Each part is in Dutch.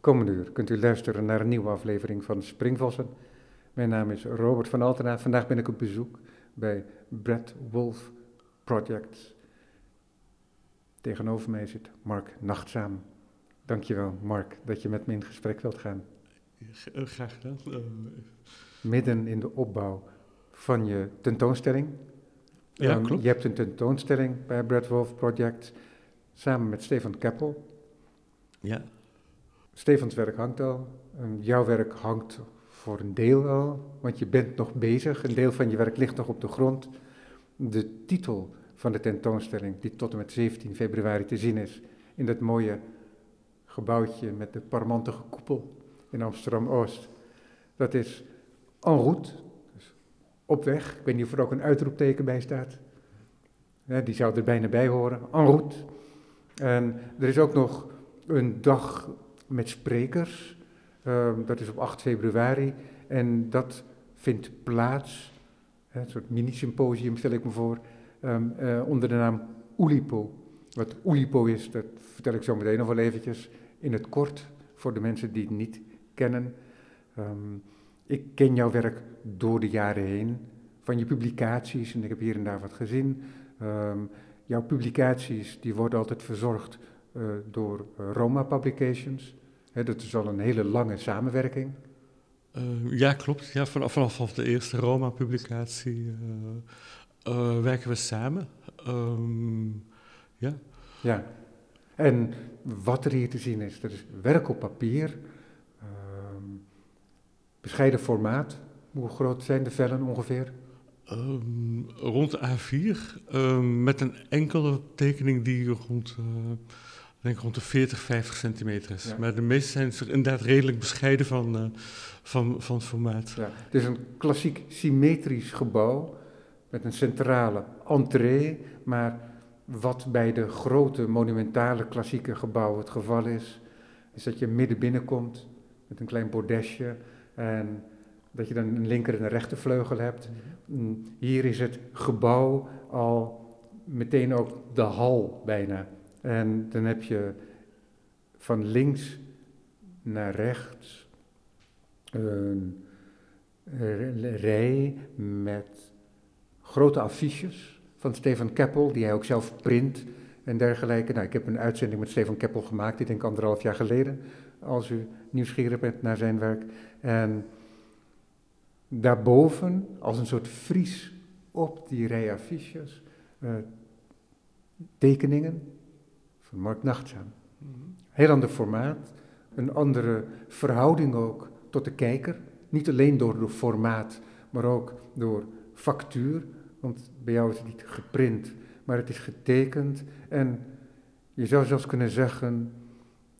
Komende uur kunt u luisteren naar een nieuwe aflevering van Springvossen. Mijn naam is Robert van Altena. Vandaag ben ik op bezoek bij Brad Wolf Projects. Tegenover mij zit Mark Nachtzaam. Dankjewel, Mark, dat je met me in gesprek wilt gaan. Eh, graag gedaan. Uh, Midden in de opbouw van je tentoonstelling. Ja, Um, klopt. Je hebt een tentoonstelling bij Brad Wolf Project samen met Stefan Keppel. Ja, Stefans werk hangt al. Um, jouw werk hangt voor een deel al, want je bent nog bezig. Een deel van je werk ligt nog op de grond. De titel van de tentoonstelling, die tot en met 17 februari te zien is, in dat mooie gebouwtje met de parmantige koepel in Amsterdam-Oost. Dat is en dus op weg. Ik weet niet of er ook een uitroepteken bij staat. Die zou er bijna bij horen, en. En er is ook nog een dag met sprekers. Ehm, dat is op 8 februari. En dat vindt plaats, een soort mini-symposium stel ik me voor, ehm, eh, onder de naam Oulipo. Wat Oulipo is, dat vertel ik zo meteen nog wel eventjes in het kort voor de mensen die het niet kennen. Ehm, ik ken jouw werk door de jaren heen, van je publicaties, en ik heb hier en daar wat gezien. Jouw publicaties die worden altijd verzorgd uh, door uh, Roma Publications. Hè, dat is al een hele lange samenwerking. uh, ja klopt. Ja, vanaf, vanaf de eerste Roma-publicatie uh, werken we samen. Um, ja. ja. En wat er hier te zien is, dat is werk op papier, um, bescheiden formaat. Hoe groot zijn de vellen ongeveer? Um, rond A4, um, met een enkele tekening die rond, denk rond de 40, 50 centimeter is. Ja. Maar de meeste zijn er inderdaad redelijk bescheiden van, uh, van, van formaat. Ja, het is een klassiek symmetrisch gebouw met een centrale entree, maar wat bij de grote monumentale klassieke gebouwen het geval is, is dat je midden binnenkomt met een klein bordesje en dat je dan een linker en een rechtervleugel hebt. Mm, Hier is het gebouw al meteen ook de hal bijna. En dan heb je van links naar rechts een rij met grote affiches van Stefan Keppel, die hij ook zelf print en dergelijke. Nou, ik heb een uitzending met Stefan Keppel gemaakt, ik denk anderhalf jaar geleden, als u nieuwsgierig bent naar zijn werk. En daarboven, als een soort fries op die rij affiches, uh, tekeningen van Mark Nachtzaam. Heel ander formaat, een andere verhouding ook tot de kijker. Niet alleen door het formaat, maar ook door factuur. Want bij jou is het niet geprint, maar het is getekend. En je zou zelfs kunnen zeggen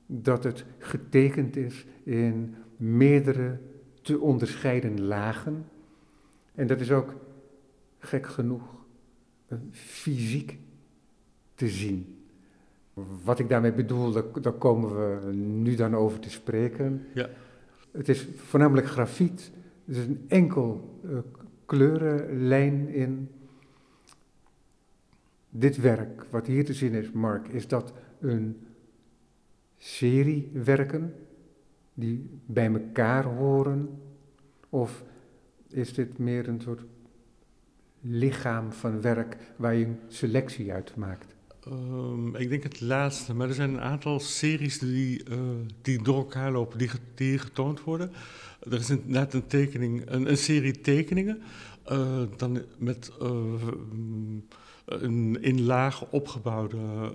dat het getekend is in meerdere te onderscheiden lagen. En dat is ook, gek genoeg, fysiek te zien. Wat ik daarmee bedoel, daar, daar, komen we nu dan over te spreken. Ja. Het is voornamelijk grafiet. Er is een enkel uh, kleurenlijn in. Dit werk, wat hier te zien is, Mark, is dat een serie werken die bij elkaar horen? Of is dit meer een soort lichaam van werk waar je een selectie uit maakt? Um, ik denk het laatste, maar er zijn een aantal series die, uh, die door elkaar lopen, die, die getoond worden. Er is inderdaad een tekening, een, een serie tekeningen, uh, dan met uh, een in laag opgebouwde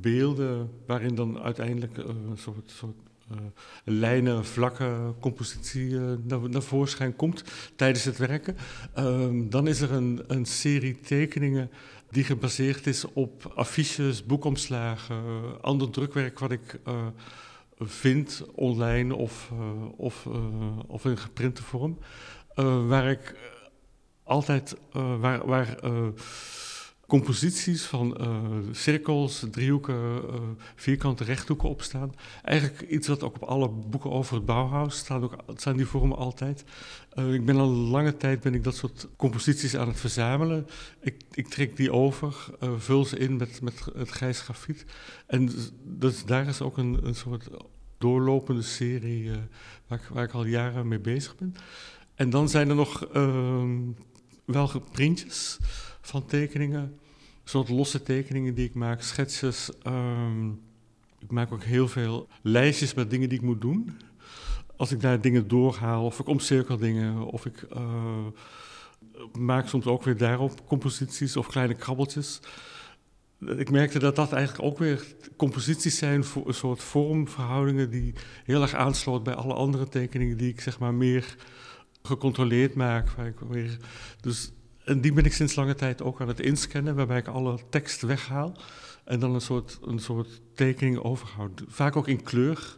beelden, waarin dan uiteindelijk een soort, soort lijnen, vlakke compositie naar, naar voorschijn komt tijdens het werken. Um, dan is er een, een, serie tekeningen die gebaseerd is op affiches, boekomslagen, ander drukwerk wat ik vind online of, of, of in geprinte vorm. waar ik altijd waar, waar composities van uh, cirkels, driehoeken, uh, vierkante rechthoeken opstaan. Eigenlijk iets wat ook op alle boeken over het Bauhaus staat, ook, staan die vormen altijd. Uh, ik ben al lange tijd ben ik dat soort composities aan het verzamelen. Ik, ik trek die over, vul ze in met, met het grijs grafiet. En dus daar is ook een, een soort doorlopende serie waar ik, waar, ik, al jaren mee bezig ben. En dan zijn er nog ehm, wel printjes van tekeningen soort losse tekeningen die ik maak, schetsjes. Ehm, ik maak ook heel veel lijstjes met dingen die ik moet doen. Als ik daar dingen doorhaal, of ik omcirkel dingen, of ik uh, maak soms ook weer daarop composities of kleine krabbeltjes. Ik merkte dat dat eigenlijk ook weer composities zijn voor een soort vormverhoudingen die heel erg aansloot bij alle andere tekeningen die ik zeg maar meer gecontroleerd maak. Waar ik weer, dus en die ben ik sinds lange tijd ook aan het inscannen, waarbij ik alle tekst weghaal en dan een soort, een soort tekening overhoud. Vaak ook in kleur,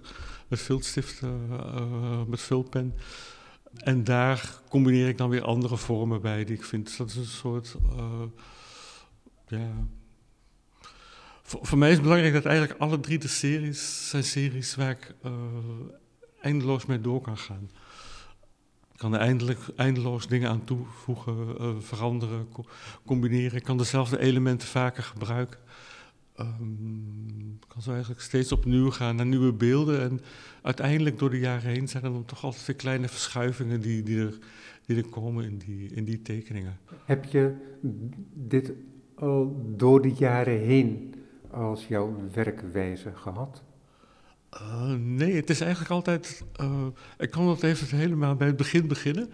met viltstift, uh, met vulpen. En daar combineer ik dan weer andere vormen bij die ik vind. Dus dat is een soort, uh, ja... Voor, mij is het belangrijk dat eigenlijk alle drie de series zijn series waar ik uh, eindeloos mee door kan gaan. Kan er eindelijk, eindeloos dingen aan toevoegen, uh, veranderen, co combineren. Ik kan dezelfde elementen vaker gebruiken. Um, kan zo eigenlijk steeds opnieuw gaan naar nieuwe beelden. En uiteindelijk door de jaren heen zijn er dan toch altijd weer kleine verschuivingen die, die, er, die er komen in die, in die tekeningen. Heb je dit al door de jaren heen als jouw werkwijze gehad? Uh, nee, het is eigenlijk altijd. Uh, ik kan dat even helemaal bij het begin beginnen.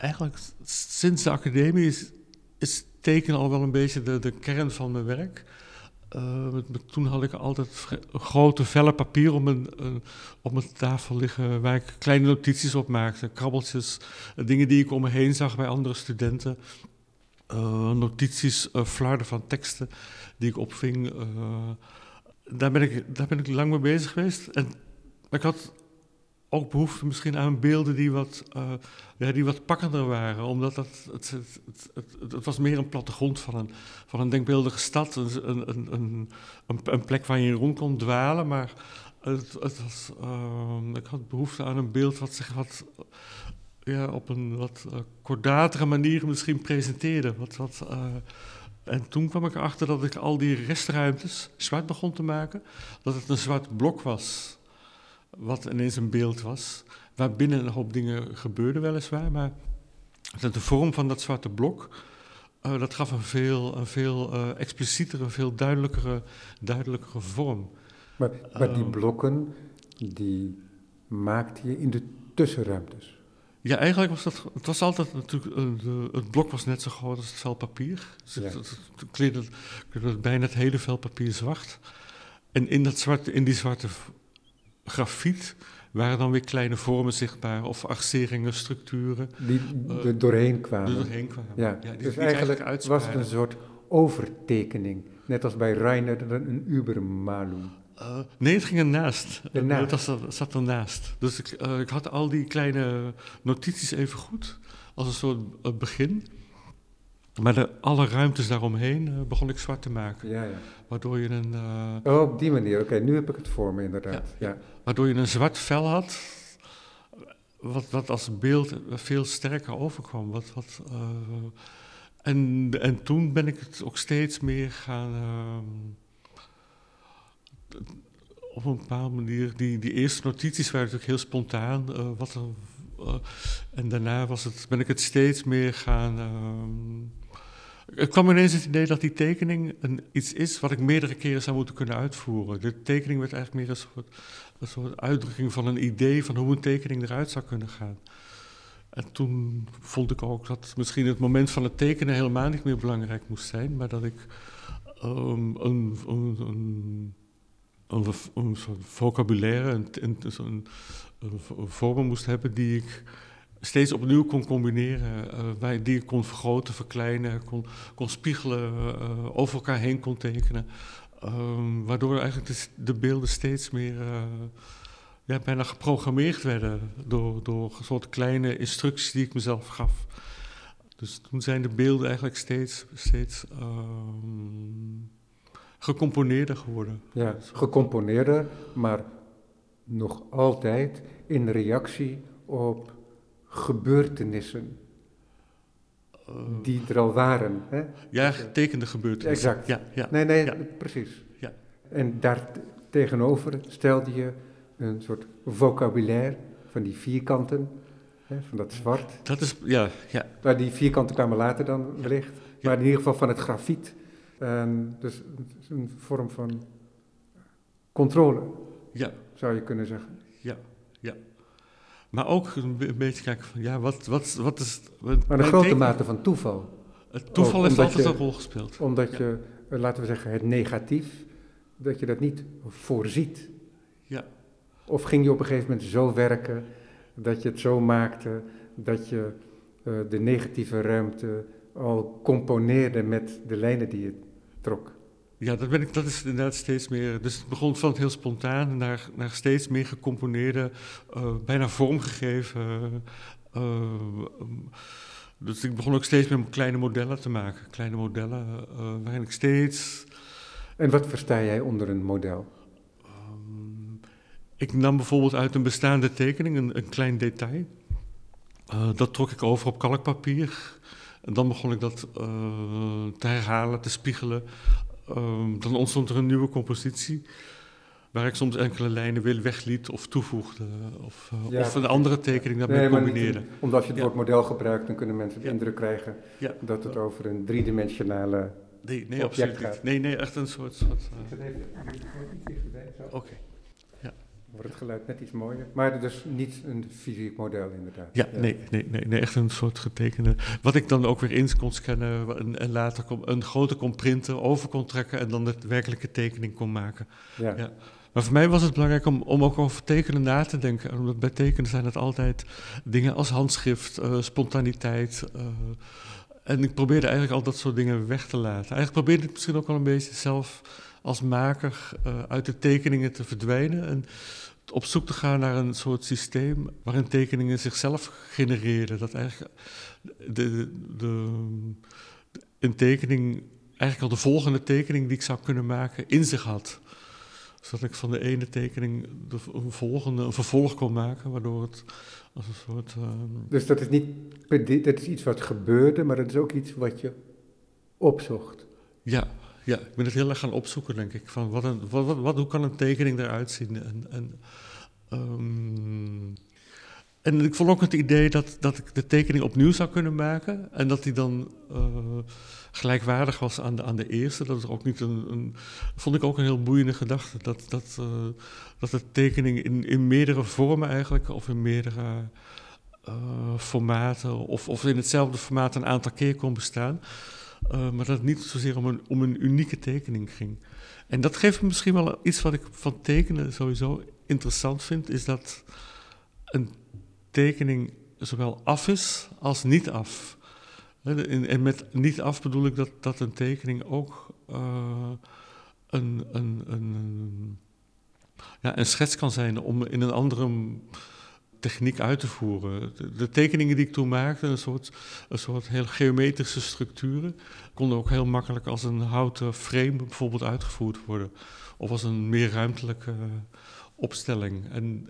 Eigenlijk sinds de academie is, is tekenen al wel een beetje de, kern van mijn werk. Uh, met, toen had ik altijd grote vellen papier op mijn, op mijn tafel liggen waar ik kleine notities op maakte. Krabbeltjes, dingen die ik om me heen zag bij andere studenten. notities, flarden van teksten die ik opving daar, ben ik, daar ben ik lang mee bezig geweest. En ik had ook behoefte misschien aan beelden die wat, uh, ja, die wat pakkender waren. Omdat dat, het, het, het, was meer een plattegrond van een, van een denkbeeldige stad. Een, een, een, een, plek waar je rond kon dwalen. Maar het, was, uh, ik had behoefte aan een beeld wat zich wat, ja, op een wat uh, kordatere manier misschien presenteerde. Wat, wat, en toen kwam ik erachter dat ik al die restruimtes zwart begon te maken. Dat het een zwart blok was, wat ineens een beeld was. Waarbinnen een hoop dingen gebeurden weliswaar, maar de vorm van dat zwarte blok... Uh, dat gaf een veel, een veel uh, explicietere, veel duidelijkere, duidelijkere vorm. Maar, maar die ehm, blokken, die maakte je in de tussenruimtes? Ja, eigenlijk was dat. Het was altijd natuurlijk. Uh, het blok was net zo groot als het vel papier. Dus ja. het, kleurde, bijna het hele vel papier zwart. En in, dat zwarte, in die zwarte grafiet waren dan weer kleine vormen zichtbaar, of arceringen, structuren. Die uh, er doorheen kwamen. Die doorheen kwamen. Ja, dus eigenlijk, eigenlijk was het een soort overtekening. Net als bij Reiner een Ubermalum. Uh, nee, het ging ernaast. Het was, zat ernaast. Dus ik, uh, ik, had al die kleine notities even goed, als een soort uh, begin. Maar de, alle ruimtes daaromheen begon ik zwart te maken. Ja, ja. Waardoor je een... oh, op die manier. Oké, nu heb ik het voor me inderdaad. Ja, ja. Waardoor je een zwart vel had, wat, wat als beeld veel sterker overkwam. Wat, wat, en, en toen ben ik het ook steeds meer gaan ehm, op een bepaalde manier, die, die eerste notities waren natuurlijk heel spontaan. Uh, wat uh, en daarna was het, ben ik het steeds meer gaan. Uh, het kwam ineens het idee dat die tekening een, iets is wat ik meerdere keren zou moeten kunnen uitvoeren. De tekening werd eigenlijk meer een soort, een soort uitdrukking van een idee van hoe een tekening eruit zou kunnen gaan. En toen vond ik ook dat misschien het moment van het tekenen helemaal niet meer belangrijk moest zijn, maar dat ik een, een een, een soort vocabulaire, een, een, een, moest hebben die ik steeds opnieuw kon combineren, uh, die ik kon vergroten, verkleinen, kon, kon spiegelen, uh, over elkaar heen kon tekenen. Um, waardoor eigenlijk de, de, beelden steeds meer ja, bijna geprogrammeerd werden door, door een soort kleine instructies die ik mezelf gaf. Dus toen zijn de beelden eigenlijk steeds, steeds ehm, gecomponeerder geworden. Ja, gecomponeerder, maar nog altijd in reactie op gebeurtenissen die er al waren. Hè? ja, getekende gebeurtenissen. Exact. Ja, ja. Nee, nee, Ja. precies. Ja. En daar tegenover stelde je een soort vocabulaire van die vierkanten, hè, van dat zwart. Dat is, ja, ja, Maar die vierkanten kwamen later dan wellicht. Maar in ieder geval van het grafiet. En dus het is een vorm van controle, ja, zou je kunnen zeggen. ja, ja. Maar ook een, be- een beetje kijken van, ja, wat, wat, wat is... Wat, Maar een grote mate van toeval. Het toeval Ook heeft altijd je- een rol gespeeld. Omdat Ja. je, eh, laten we zeggen, het negatief, dat je dat niet voorziet. Ja. Of ging je op een gegeven moment zo werken dat je het zo maakte dat je eh, de negatieve ruimte al componeerde met de lijnen die je trok. Ja, dat, ben ik, dat is inderdaad steeds meer. Dus het begon van het heel spontaan naar, naar steeds meer gecomponeerde, eh, bijna vormgegeven. eh, um, dus ik begon ook steeds meer kleine modellen te maken. Kleine modellen eh, waarin ik steeds. En wat versta jij onder een model? ehm, ik nam bijvoorbeeld uit een bestaande tekening een, een klein detail. Eh, dat trok ik over op kalkpapier. En dan begon ik dat eh, te herhalen, te spiegelen. Ehm, dan ontstond er een nieuwe compositie. Waar ik soms enkele lijnen weer wegliet of toevoegde. Of, eh, Ja. of een andere tekening daarmee niet- combineerde. omdat je het Ja. woord model gebruikt, dan kunnen mensen de Ja. indruk krijgen dat het over een driedimensionale... Nee, nee, object absoluut niet. gaat. Nee, nee, echt een soort... soort eh, Oké. Oké. Wordt het geluid net iets mooier. Maar dus niet een fysiek model inderdaad. Ja, nee, nee, nee, nee, echt een soort getekende. Wat ik dan ook weer in kon scannen en, en later kon, een grote kon printen, over kon trekken en dan de werkelijke tekening kon maken. Ja. Ja. Maar voor mij was het belangrijk om, om ook over tekenen na te denken. Omdat bij tekenen zijn het altijd dingen als handschrift, eh, spontaniteit. eh, en ik probeerde eigenlijk al dat soort dingen weg te laten. Eigenlijk probeerde ik misschien ook wel een beetje zelf als maker eh, uit de tekeningen te verdwijnen. En op zoek te gaan naar een soort systeem waarin tekeningen zichzelf genereren. Dat eigenlijk de, de, de, een tekening, eigenlijk al de volgende tekening die ik zou kunnen maken, in zich had. Zodat ik van de ene tekening de, een volgende, een vervolg kon maken, waardoor het als een soort. ehm, Dus dat is niet dat is iets wat gebeurde, maar dat is ook iets wat je opzocht. Ja, ja, ik ben het heel erg gaan opzoeken, denk ik. Van wat een, wat, wat, hoe kan een tekening eruit zien? En, en, ehm, en ik vond ook het idee dat, dat ik de tekening opnieuw zou kunnen maken. En dat die dan eh, gelijkwaardig was aan de, aan de eerste. Dat is ook niet een, een. Vond ik ook een heel boeiende gedachte. Dat, dat, eh, dat de tekening in, in meerdere vormen eigenlijk, of in meerdere eh, formaten, of, of in hetzelfde formaat een aantal keer kon bestaan. Uh, maar dat het niet zozeer om een, om een unieke tekening ging. En dat geeft misschien wel iets wat ik van tekenen sowieso interessant vind, is dat een tekening zowel af is als niet af. En, met niet af bedoel ik dat, dat een tekening ook uh, een, een, een, ja, een schets kan zijn om in een andere techniek uit te voeren. De, tekeningen die ik toen maakte, een soort, een soort heel geometrische structuren, konden ook heel makkelijk als een houten frame bijvoorbeeld uitgevoerd worden. Of als een meer ruimtelijke opstelling. En,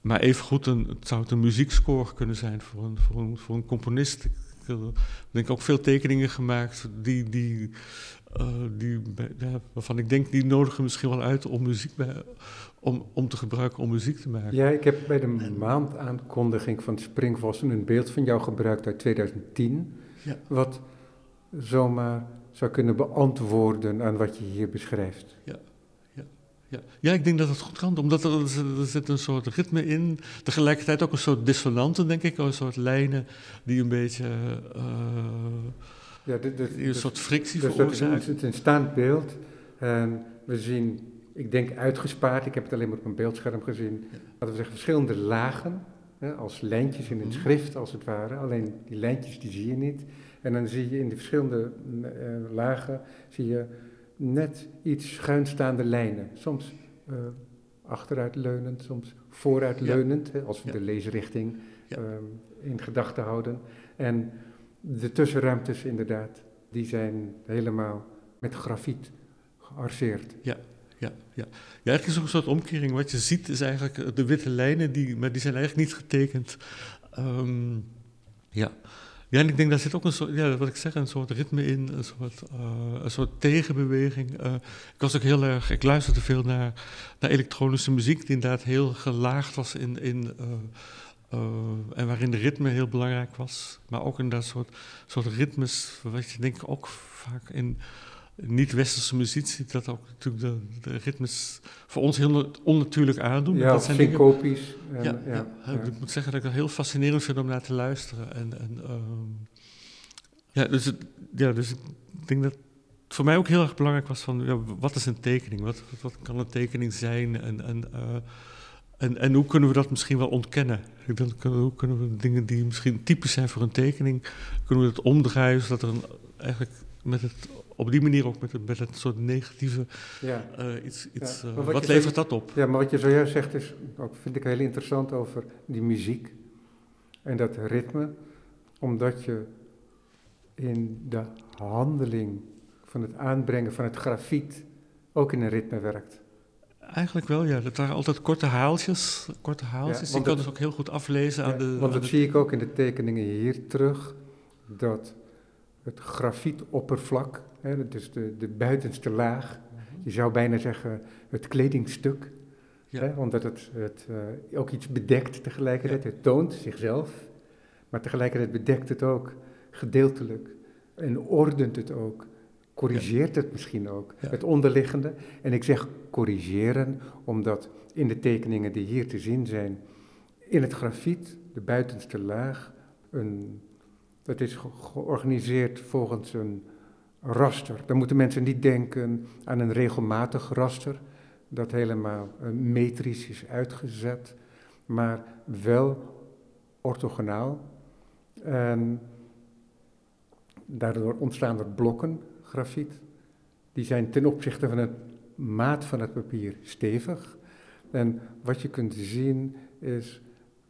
maar evengoed, een, het zou een muziekscore kunnen zijn voor een, voor een, componist. Ik heb denk ook veel tekeningen gemaakt die, die, uh, die, waarvan ik denk, die nodigen misschien wel uit om muziek bij, om, om te gebruiken om muziek te maken. Ja, ik heb bij de maandaankondiging van Springvossen een beeld van jou gebruikt uit 2010. Ja. Wat zomaar zou kunnen beantwoorden aan wat je hier beschrijft. Ja. Ja. Ja. ik denk dat het goed kan, omdat er, er zit een soort ritme in. Tegelijkertijd ook een soort dissonanten, denk ik, een soort lijnen die een beetje uh, ja, dit, dit, een soort frictie dus veroorzaken. Het is een staand beeld en we zien ik denk uitgespaard, ik heb het alleen maar op een beeldscherm gezien, laten we zeggen verschillende lagen, hè, als lijntjes in een schrift als het ware. Alleen die lijntjes die zie je niet. En dan zie je in die verschillende uh, lagen, zie je net iets schuinstaande lijnen. Soms uh, achteruitleunend, soms vooruitleunend, ja. hè, als we ja. de leesrichting um, in gedachten houden. En De tussenruimtes inderdaad, die zijn helemaal met grafiet gearseerd. Ja, ja, ja. eigenlijk is ook een soort omkering. Wat je ziet is eigenlijk de witte lijnen, die, maar die zijn eigenlijk niet getekend. Ehm, ja. ja, en ik denk daar zit ook een soort, ja, wat ik zeg, een soort ritme in, een soort, uh, een soort tegenbeweging. Uh, ik was ook heel erg, ik luisterde veel naar, naar elektronische muziek, die inderdaad heel gelaagd was in, in en waarin de ritme heel belangrijk was. Maar ook in dat soort, soort ritmes, wat je denk ik ook vaak in niet-westerse muziek dat ook natuurlijk de, de, ritmes voor ons heel onnatuurlijk aandoen. Ja, dat zijn syncopisch. Ja, ja, ja, ja, ik moet zeggen dat ik dat heel fascinerend vind om naar te luisteren. En, en um, ja, dus het, ja, dus ik denk dat het voor mij ook heel erg belangrijk was van, ja, wat is een tekening? Wat, wat, wat kan een tekening zijn? En, en, uh, en, en hoe kunnen we dat misschien wel ontkennen? Ik denk, hoe kunnen we dingen die misschien typisch zijn voor een tekening, kunnen we dat omdraaien zodat er een, eigenlijk met het op die manier ook met, met het soort negatieve ja. Uh, iets. iets ja. uh, wat, wat levert dat op? Ja, maar wat je zojuist zegt is, ook vind ik heel interessant over die muziek en dat ritme, omdat je in de handeling van het aanbrengen van het grafiet ook in een ritme werkt. Eigenlijk wel, ja. Dat waren altijd korte haaltjes. Korte haaltjes. Ja, je kan dus ook heel goed aflezen aan de... Want dat de zie ik ook in de tekeningen hier terug, dat het grafietoppervlak, hè, dus de, de buitenste laag, je zou bijna zeggen het kledingstuk, ja. hè, omdat het, het uh, ook iets bedekt tegelijkertijd. Ja. Het toont zichzelf, maar tegelijkertijd bedekt het ook gedeeltelijk en ordent het ook. Corrigeert het misschien ook, het onderliggende. En ik zeg corrigeren, omdat in de tekeningen die hier te zien zijn, in het grafiet, de buitenste laag, een dat is georganiseerd volgens een raster. Dan moeten mensen niet denken aan een regelmatig raster, dat helemaal eh, metrisch is uitgezet, maar wel orthogonaal. En daardoor ontstaan er blokken grafiet. Die zijn ten opzichte van het maat van het papier stevig. En wat je kunt zien is,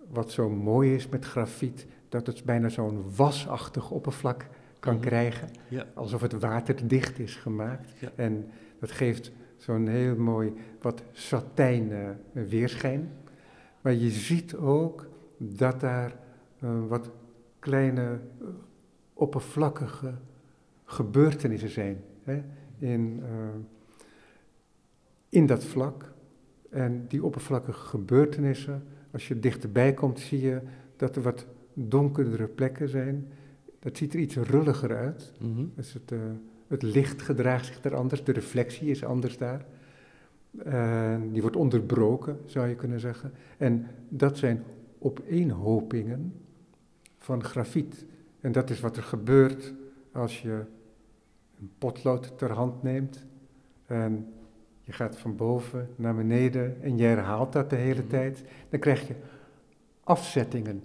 wat zo mooi is met grafiet, dat het bijna zo'n wasachtig oppervlak kan mm-hmm. krijgen. Ja. Alsof het waterdicht is gemaakt. Ja. En dat geeft zo'n heel mooi wat satijn uh, weerschijn. Maar je ziet ook dat daar uh, wat kleine uh, oppervlakkige gebeurtenissen zijn. Hè, in, in dat vlak. En die oppervlakkige gebeurtenissen, als je dichterbij komt, zie je dat er wat donkerdere plekken zijn. Dat ziet er iets rulliger uit. Mm -hmm. dus het, uh, het licht gedraagt zich er anders, de reflectie is anders daar. Uh, die wordt onderbroken, zou je kunnen zeggen. En dat zijn opeenhopingen van grafiet. En dat is wat er gebeurt als je een potlood ter hand neemt en je gaat van boven naar beneden en je herhaalt dat de hele -hmm. tijd. Dan krijg je afzettingen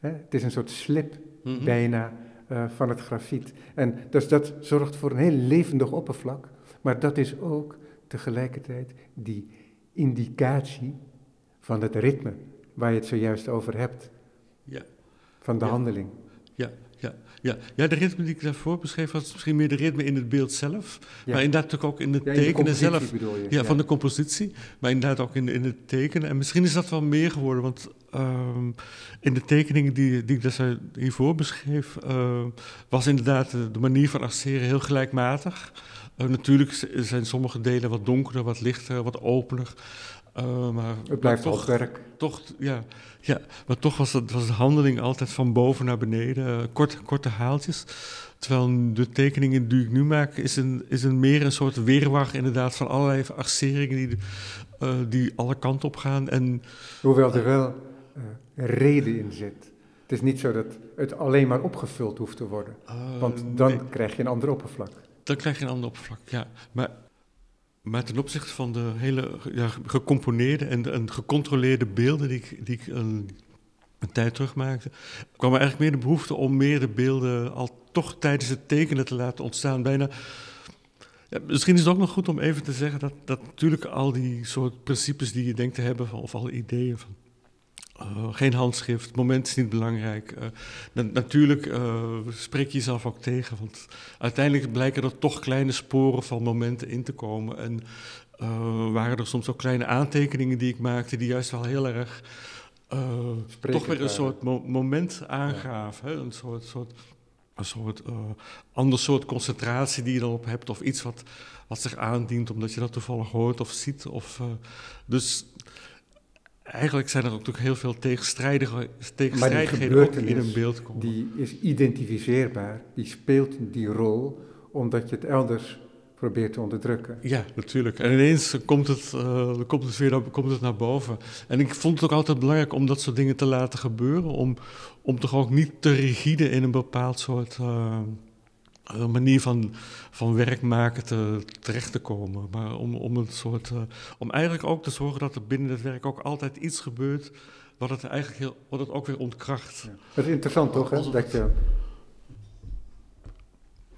Hè? Het is een soort slip mm -hmm. bijna uh, van het grafiet. En dus dat zorgt voor een heel levendig oppervlak, maar dat is ook tegelijkertijd die indicatie van het ritme waar je het zojuist over hebt. Ja. Van de ja. handeling. Ja, ja, ja. de ritme die ik daarvoor beschreef was misschien meer de ritme in het beeld zelf. Ja. Maar inderdaad ook, ook in het ja, tekenen zelf. Je, ja, van de compositie. Maar inderdaad ook in, in het tekenen. En misschien is dat wel meer geworden. Want um, in de tekeningen die, die ik dus hiervoor beschreef... Uh, was inderdaad de, de, manier van arceren heel gelijkmatig. Uh, natuurlijk zijn sommige delen wat donkerder, wat lichter, wat opener... Uh, maar, het blijft maar toch, werk. Toch, ja, ja, maar toch was, het, was de handeling altijd van boven naar beneden, uh, kort, korte haaltjes. Terwijl de tekeningen die ik nu maak, is een, is een meer een soort weerwar inderdaad van allerlei arceringen die, uh, die alle kanten op gaan. En, Hoewel er wel reden in zit. Het is niet zo dat het alleen maar opgevuld hoeft te worden. want dan nee. krijg je een ander oppervlak. Dan krijg je een ander oppervlak, ja. Maar maar ten opzichte van de hele ja, gecomponeerde en, en, gecontroleerde beelden die ik, die ik een, een, tijd terug maakte, kwam er eigenlijk meer de behoefte om meer de beelden al toch tijdens het tekenen te laten ontstaan. Bijna. Ja, misschien is het ook nog goed om even te zeggen dat, dat natuurlijk al die soort principes die je denkt te hebben, of alle ideeën van Uh, geen handschrift, het moment is niet belangrijk. Uh, natuurlijk uh, spreek je jezelf ook tegen, want uiteindelijk blijken er toch kleine sporen van momenten in te komen. En waren er soms ook kleine aantekeningen die ik maakte, die juist wel heel erg toch weer een soort mo moment aangaven. Een soort, soort, een soort ander soort concentratie die je erop hebt, of iets wat, wat zich aandient omdat je dat toevallig hoort of ziet. Of, dus eigenlijk zijn er ook natuurlijk heel veel tegenstrijdige, tegenstrijdigheden ook in een beeld komen. Die is identificeerbaar, die speelt die rol, omdat je het elders probeert te onderdrukken. Ja, natuurlijk. En ineens komt het, uh, komt het weer komt het naar boven. En ik vond het ook altijd belangrijk om dat soort dingen te laten gebeuren, om, om toch ook niet te rigide in een bepaald soort... Uh, een manier van, van werk maken te, terecht te komen. Maar om, om, een soort, uh, om eigenlijk ook te zorgen dat er binnen het werk ook altijd iets gebeurt wat het eigenlijk heel, wat het ook weer ontkracht. Ja. Dat is interessant toch, hè? dat je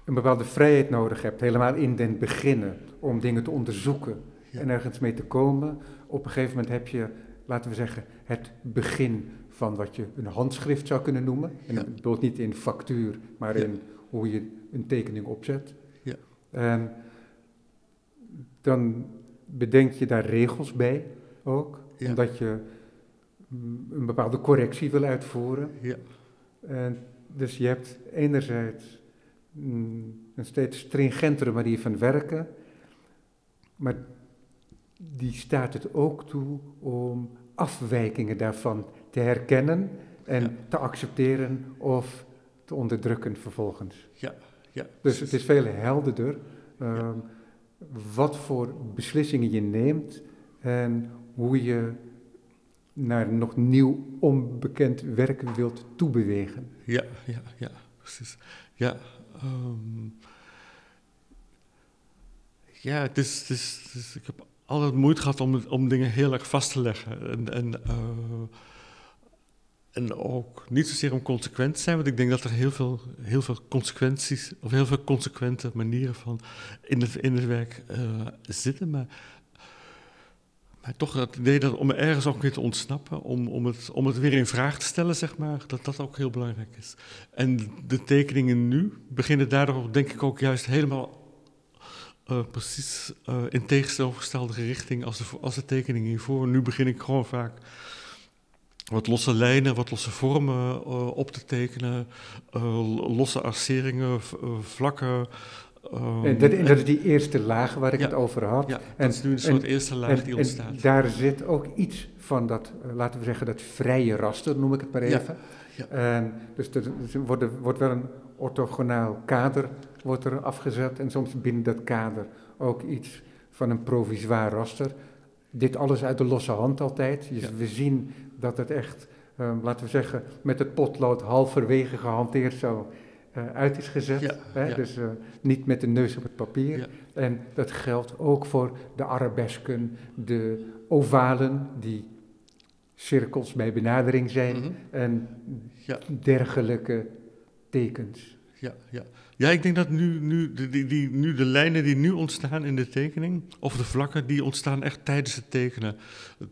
een bepaalde vrijheid nodig hebt, helemaal in den beginnen, om dingen te onderzoeken ja. en ergens mee te komen. Op een gegeven moment heb je, laten we zeggen, het begin van wat je een handschrift zou kunnen noemen. En ja. bedoel niet in factuur, maar in hoe je een tekening opzet. Ja. En dan bedenk je daar regels bij ook, omdat je mm, een bepaalde correctie wil uitvoeren. Ja. En dus je hebt enerzijds mm, een steeds stringentere manier van werken, maar die staat het ook toe om afwijkingen daarvan te herkennen en te accepteren of te onderdrukken vervolgens. Ja, ja. Dus het is veel helderder ehm, wat voor beslissingen je neemt en hoe je naar nog nieuw onbekend werk wilt toebewegen. Ja, ja, ja, precies. Ja, ehm, ja het is, het is, het is, ik heb altijd moeite gehad om, om dingen heel erg vast te leggen. En, en uh, en ook niet zozeer om consequent te zijn, want ik denk dat er heel veel, heel veel consequenties, of heel veel consequente manieren van in het, in het werk uh, zitten. Maar, maar toch het idee dat om ergens ook weer te ontsnappen, om, om, het, om het weer in vraag te stellen, zeg maar, dat dat ook heel belangrijk is. En de tekeningen nu beginnen daardoor, denk ik, ook juist helemaal uh, precies uh, in tegenovergestelde richting als de, als de tekeningen hiervoor. Nu begin ik gewoon vaak wat losse lijnen, wat losse vormen uh, op te tekenen, uh, losse arceringen, uh, vlakken. Um, en, dat, dat, is die eerste laag waar ik ja, het over had. Ja, en, dat is nu een soort eerste laag die ontstaat. En daar zit ook iets van dat, laten we zeggen, dat vrije raster, noem ik het maar even. Ja, en dus er, wordt, wordt wel een orthogonaal kader wordt er afgezet en soms binnen dat kader ook iets van een provisoir raster. Dit alles uit de losse hand altijd. Dus we zien dat het echt, um, laten we zeggen, met het potlood halverwege gehanteerd zo uh, uit is gezet. Ja, hè? Ja. Dus uh, niet met de neus op het papier. Ja. En dat geldt ook voor de arabesken, de ovalen, die cirkels bij benadering zijn mm -hmm. en dergelijke tekens. Ja, ja. Ja, ik denk dat nu, nu, de, die, die, nu de lijnen die nu ontstaan in de tekening, of de vlakken, die ontstaan echt tijdens het tekenen.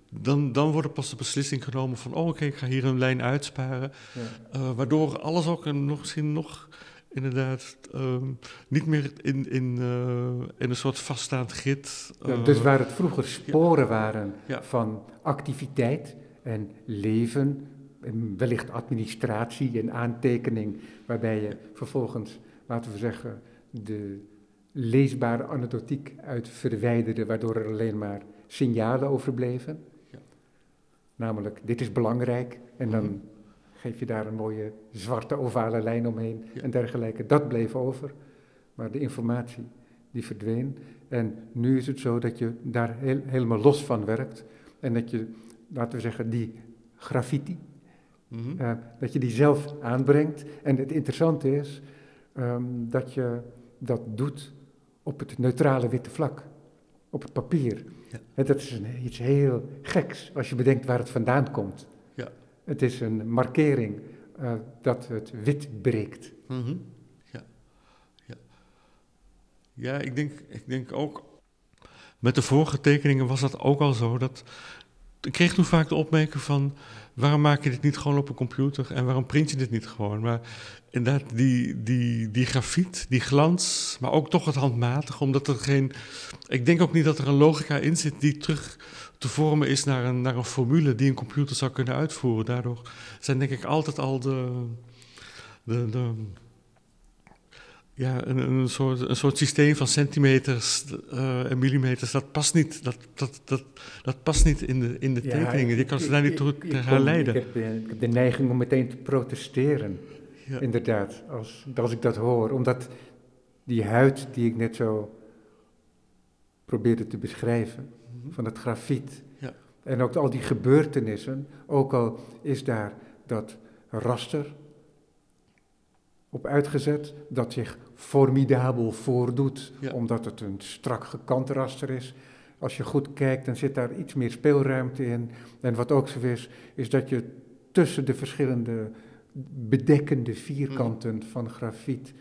Dan, dan wordt er pas de beslissing genomen van, oh oké, ik ga hier een lijn uitsparen. Ja. Uh, waardoor alles ook nog, misschien nog inderdaad uh, niet meer in, in, uh, in een soort vaststaand grid. Ja, eh, dus waar het vroeger sporen ja. waren van activiteit en leven, en wellicht administratie en aantekening, waarbij je vervolgens laten we zeggen, de leesbare anekdotiek uit verwijderde, waardoor er alleen maar signalen overbleven. Ja. Namelijk, dit is belangrijk, en dan mhm. geef je daar een mooie zwarte ovale lijn omheen en dergelijke. Dat bleef over, maar de informatie die verdween. En nu is het zo dat je daar heel, helemaal los van werkt en dat je, laten we zeggen, die graffiti, mm -hmm. uh, dat je die zelf aanbrengt. En het interessante is, um, dat je dat doet op het neutrale witte vlak, op het papier. Ja. En dat is een, iets heel geks als je bedenkt waar het vandaan komt. Ja. Het is een markering uh, dat het wit breekt. Mm -hmm. ja. Ja. ja, ik denk, ik denk ook. Met de vorige tekeningen was dat ook al zo dat ik kreeg toen vaak de opmerking van... waarom maak je dit niet gewoon op een computer en waarom print je dit niet gewoon? Maar inderdaad, die, die, die grafiet, die glans, maar ook toch het handmatig, omdat er geen... Ik denk ook niet dat er een logica in zit die terug te vormen is naar een, naar een formule die een computer zou kunnen uitvoeren. Daardoor zijn denk ik altijd al de... de, de ja, een, een, soort, een soort systeem van centimeters uh, en millimeters, dat past niet, dat, dat, dat, dat past niet in de, in de ja, tekeningen. Je kan ze daar niet toe herleiden. Ik, ik, ik, heb de neiging om meteen te protesteren, ja. inderdaad, als, als ik dat hoor. Omdat die huid die ik net zo probeerde te beschrijven, mm -hmm. van het grafiet, ja. en ook al die gebeurtenissen, ook al is daar dat raster op uitgezet, dat zich formidabel voordoet, omdat het een strak gekant raster is. Als je goed kijkt, dan zit daar iets meer speelruimte in. En wat ook zo is, is dat je tussen de verschillende bedekkende vierkanten mm. van grafiet,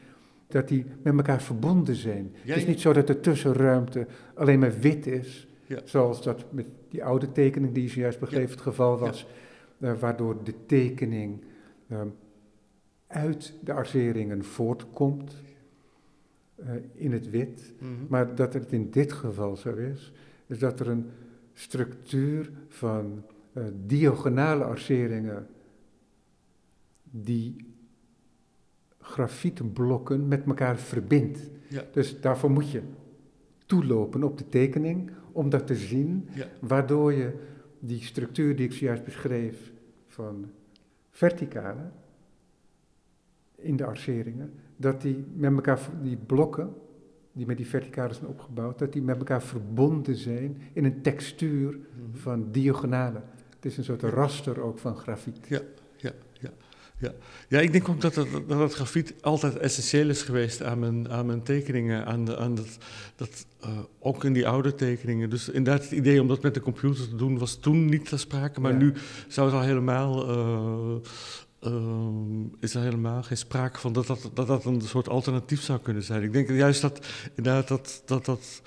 dat die met elkaar verbonden zijn. het is niet zo dat de tussenruimte alleen maar wit is, ja. zoals dat met die oude tekening die je zojuist begreep het geval was, uh, waardoor de tekening uh, uit de arceringen voortkomt uh, in het wit. Mm -hmm. Maar dat het in dit geval zo is, is dat er een structuur van uh, diagonale arceringen die grafietenblokken met elkaar verbindt. Ja. Dus daarvoor moet je toelopen op de tekening om dat te zien, ja. waardoor je die structuur die ik zojuist beschreef van verticale, in de arceringen, dat die met elkaar, die blokken, die met die verticalen zijn opgebouwd, dat die met elkaar verbonden zijn in een textuur mhm. van diagonalen. Het is een soort raster ook van grafiet. Ja, ja, ja. Ja. ja, ik denk ook dat dat het grafiet altijd essentieel is geweest aan mijn, aan mijn tekeningen. Aan, de, aan dat, dat, uh, ook in die oude tekeningen. Dus inderdaad, het idee om dat met de computer te doen was toen niet te sprake. Maar ja. nu zou het al helemaal uh, uh, is er helemaal geen sprake van dat dat, dat een soort alternatief zou kunnen zijn. Ik denk juist dat inderdaad dat, dat, dat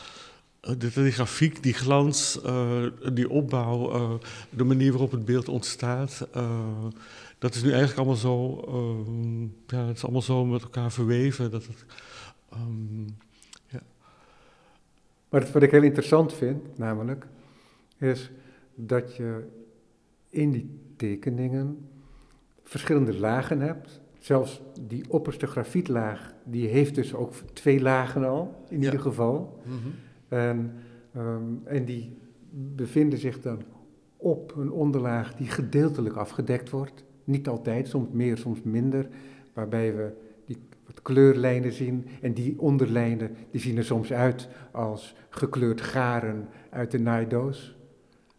uh, die grafiek, die glans, uh, die opbouw, uh, de manier waarop het beeld ontstaat, dat is nu eigenlijk allemaal zo, ja, het is allemaal zo met elkaar verweven. Dat het, um, ja. Maar wat ik heel interessant vind, namelijk, is dat je in die tekeningen verschillende lagen hebt. Zelfs die opperste grafietlaag, die heeft dus ook twee lagen al, in ja. ieder geval. Mm -hmm. en, um, en die bevinden zich dan op een onderlaag die gedeeltelijk afgedekt wordt. Niet altijd, soms meer, soms minder. Waarbij we die wat kleurlijnen zien. En die onderlijnen die zien er soms uit als gekleurd garen uit de naaidoos.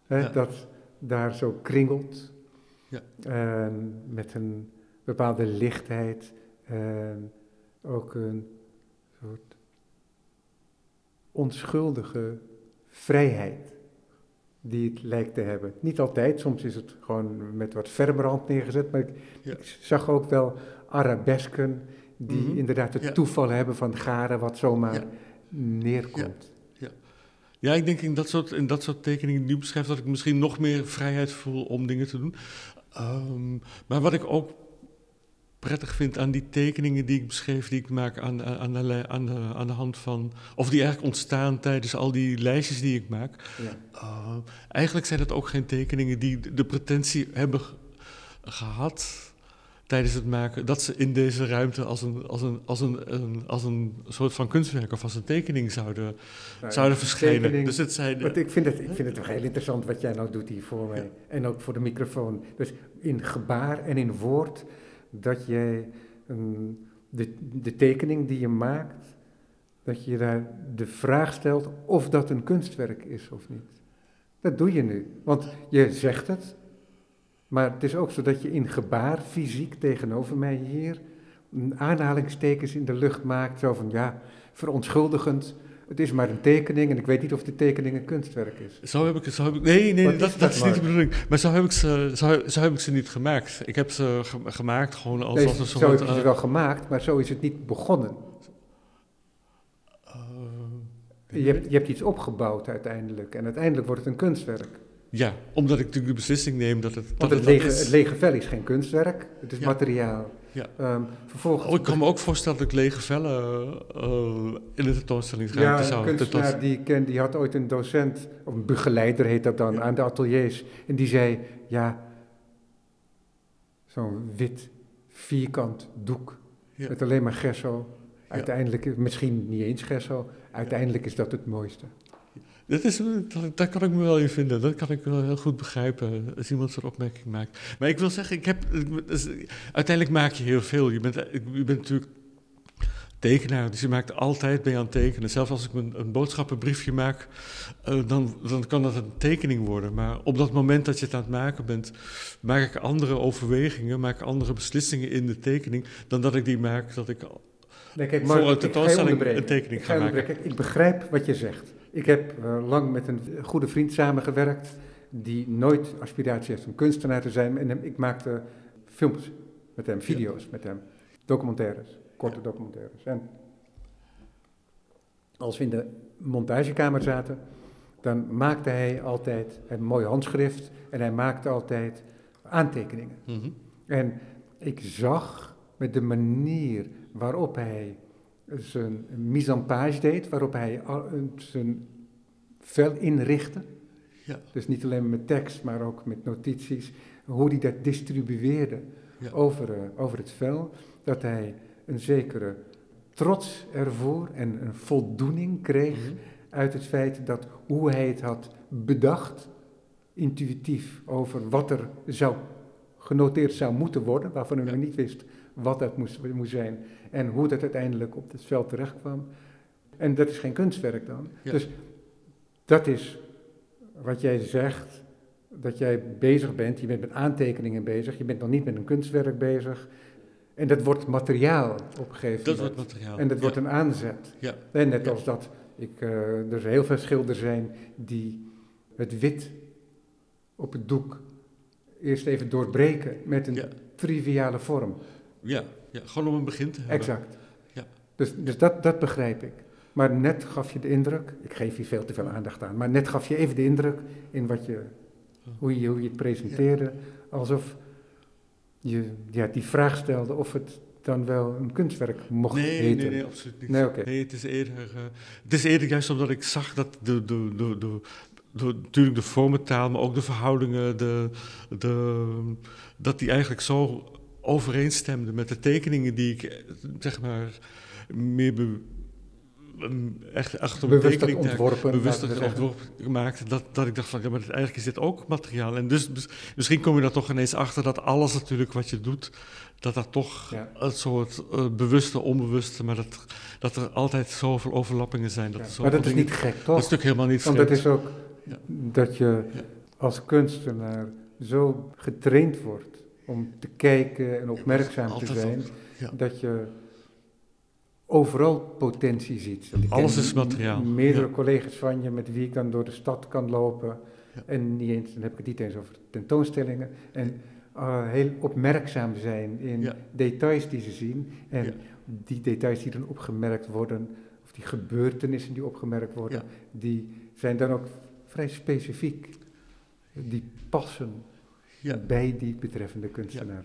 Ja. Dat daar zo kringelt. Ja. En met een bepaalde lichtheid en ook een soort onschuldige vrijheid die het lijkt te hebben. Niet altijd, soms is het gewoon met wat verbrand neergezet, maar ik, ja. ik zag ook wel arabesken die mm -hmm. inderdaad het ja. toeval hebben van garen wat zomaar ja. neerkomt. Ja, ik denk in dat soort, in dat soort tekeningen die nu beschrijft dat ik misschien nog meer vrijheid voel om dingen te doen. Um, maar wat ik ook prettig vind aan die tekeningen die ik beschreef, die ik maak aan, aan, de, aan, de, aan de hand van. of die eigenlijk ontstaan tijdens al die lijstjes die ik maak. Ja. Uh, eigenlijk zijn het ook geen tekeningen die de pretentie hebben gehad tijdens het maken, dat ze in deze ruimte als een, als een, als een, een als een soort van kunstwerk of als een tekening zouden, nou, zouden verschijnen. Tekening, dus het zijn, ik, vind het, ik vind het toch heel interessant wat jij nou doet hier voor mij. Ja. En ook voor de microfoon. Dus in gebaar en in woord, dat jij um, de, de tekening die je maakt, dat je daar de vraag stelt of dat een kunstwerk is of niet. Dat doe je nu. Want je zegt het, maar het is ook zo dat je in gebaar, fysiek tegenover mij hier, aanhalingstekens in de lucht maakt. Zo van ja, verontschuldigend. Het is maar een tekening en ik weet niet of die tekening een kunstwerk is. Zo heb ik het. Zo heb ik, nee, nee, dat, dat, dat, is niet de bedoeling. Maar zo heb ik ze, zo, zo heb ik ze niet gemaakt. Ik heb ze ge, gemaakt gewoon als, nee, als een soort. Zo heb je ze uh, wel gemaakt, maar zo is het niet begonnen. Uh, je, hebt, je hebt iets opgebouwd uiteindelijk en uiteindelijk wordt het een kunstwerk. Ja, omdat ik natuurlijk de beslissing neem dat het. Want dat het, het, lege, is. het lege vel is geen kunstwerk, het is Ja. materiaal. Ja. Ehm, vervolgens, Oh, ik kan me ook voorstellen dat ik lege vellen eh, in de tentoonstellingsruimte ja, een zou kunstenaar tentoons- die ik ken, die had ooit een docent, of een begeleider heet dat dan, Ja. aan de ateliers. En die zei, ja, zo'n wit, vierkant doek Ja. met alleen maar gesso. Uiteindelijk, misschien niet eens gesso, uiteindelijk is dat het mooiste. Dat is, dat, kan ik me wel in vinden. Dat kan ik wel heel goed begrijpen als iemand zo'n opmerking maakt. Maar ik wil zeggen, ik heb, dus, uiteindelijk maak je heel veel. Je bent, je bent natuurlijk tekenaar, dus je maakt altijd je aan het tekenen. Zelfs als ik een, een boodschappenbriefje maak, eh, dan, dan kan dat een tekening worden. Maar op dat moment dat je het aan het maken bent, maak ik andere overwegingen, maak ik andere beslissingen in de tekening, dan dat ik die maak dat ik Nee, kijk, Voor een tentoonstelling een tekening ga. Kijk, Ik begrijp wat je zegt. Ik heb eh, lang met een goede vriend samengewerkt die nooit aspiratie heeft om kunstenaar te zijn. En ik maakte films met hem, video's met hem, documentaires, korte documentaires. En als we in de montagekamer zaten, dan maakte hij altijd een mooi handschrift en hij maakte altijd aantekeningen. Mhm. En ik zag met de manier waarop hij zijn mise en page deed, waarop hij een- zijn vel inrichtte. Ja. Dus niet alleen met tekst, maar ook met notities. Hoe hij dat distribueerde Ja. over, eh, over het vel. Dat hij een zekere trots ervoor en een voldoening kreeg Mhm. uit het feit dat hoe hij het had bedacht, intuïtief, over wat er zou genoteerd zou moeten worden, waarvan hij Ja. nog niet wist wat dat moest, moest zijn en hoe dat uiteindelijk op het veld terecht kwam. En dat is geen kunstwerk dan. Ja. Dus dat is wat jij zegt, dat jij bezig bent, je bent met aantekeningen bezig, je bent nog niet met een kunstwerk bezig. En dat wordt materiaal op een gegeven Dat moment. wordt materiaal. En dat Ja. wordt een aanzet. Ja. En net als dat ik, eh, er heel veel schilders zijn die het wit op het doek eerst even doorbreken met een triviale vorm. Ja, ja, gewoon om een begin te hebben. Exact. Ja. Dus, dus dat, dat begrijp ik. Maar net gaf je de indruk, ik geef hier veel te veel aandacht aan, maar net gaf je even de indruk in wat je, hoe, je, hoe je het presenteerde, alsof je ja, die vraag stelde of het dan wel een kunstwerk mocht Nee, heten. nee, nee, absoluut niet. Nee. Nee, het is eerder, eh, het is eerder juist omdat ik zag dat de, de, de, de, de- natuurlijk de vormentaal, maar ook de verhoudingen, de, de, dat die eigenlijk zo overeenstemden met de tekeningen die ik, eh, zeg maar, meer be- echt achter mijn tekening daar- ontworpen. bewust ontworpen gemaakt, dat, dat ik dacht van, ja, maar eigenlijk is dit ook materiaal. En dus mis- misschien kom je er toch ineens achter dat alles natuurlijk wat je doet, dat dat toch Ja. een soort eh, bewuste, onbewuste, maar dat, dat er altijd zoveel overlappingen zijn. Dat Ja, er Maar dat is niet gek, Dat is toch? natuurlijk helemaal niet Want dat is ook Ja. dat je als kunstenaar zo getraind wordt om te kijken en opmerkzaam te zijn. Ja. dat je overal potentie ziet. Alles is materiaal, Meerdere ja. collega's van je met wie ik dan door de stad kan lopen. Ja. En niet eens, dan heb ik het niet eens over tentoonstellingen. En eh, heel opmerkzaam zijn in Ja. details die ze zien. En die details die dan opgemerkt worden, of die gebeurtenissen die opgemerkt worden, die zijn dan ook vrij specifiek. Die passen Ja. bij die betreffende kunstenaar.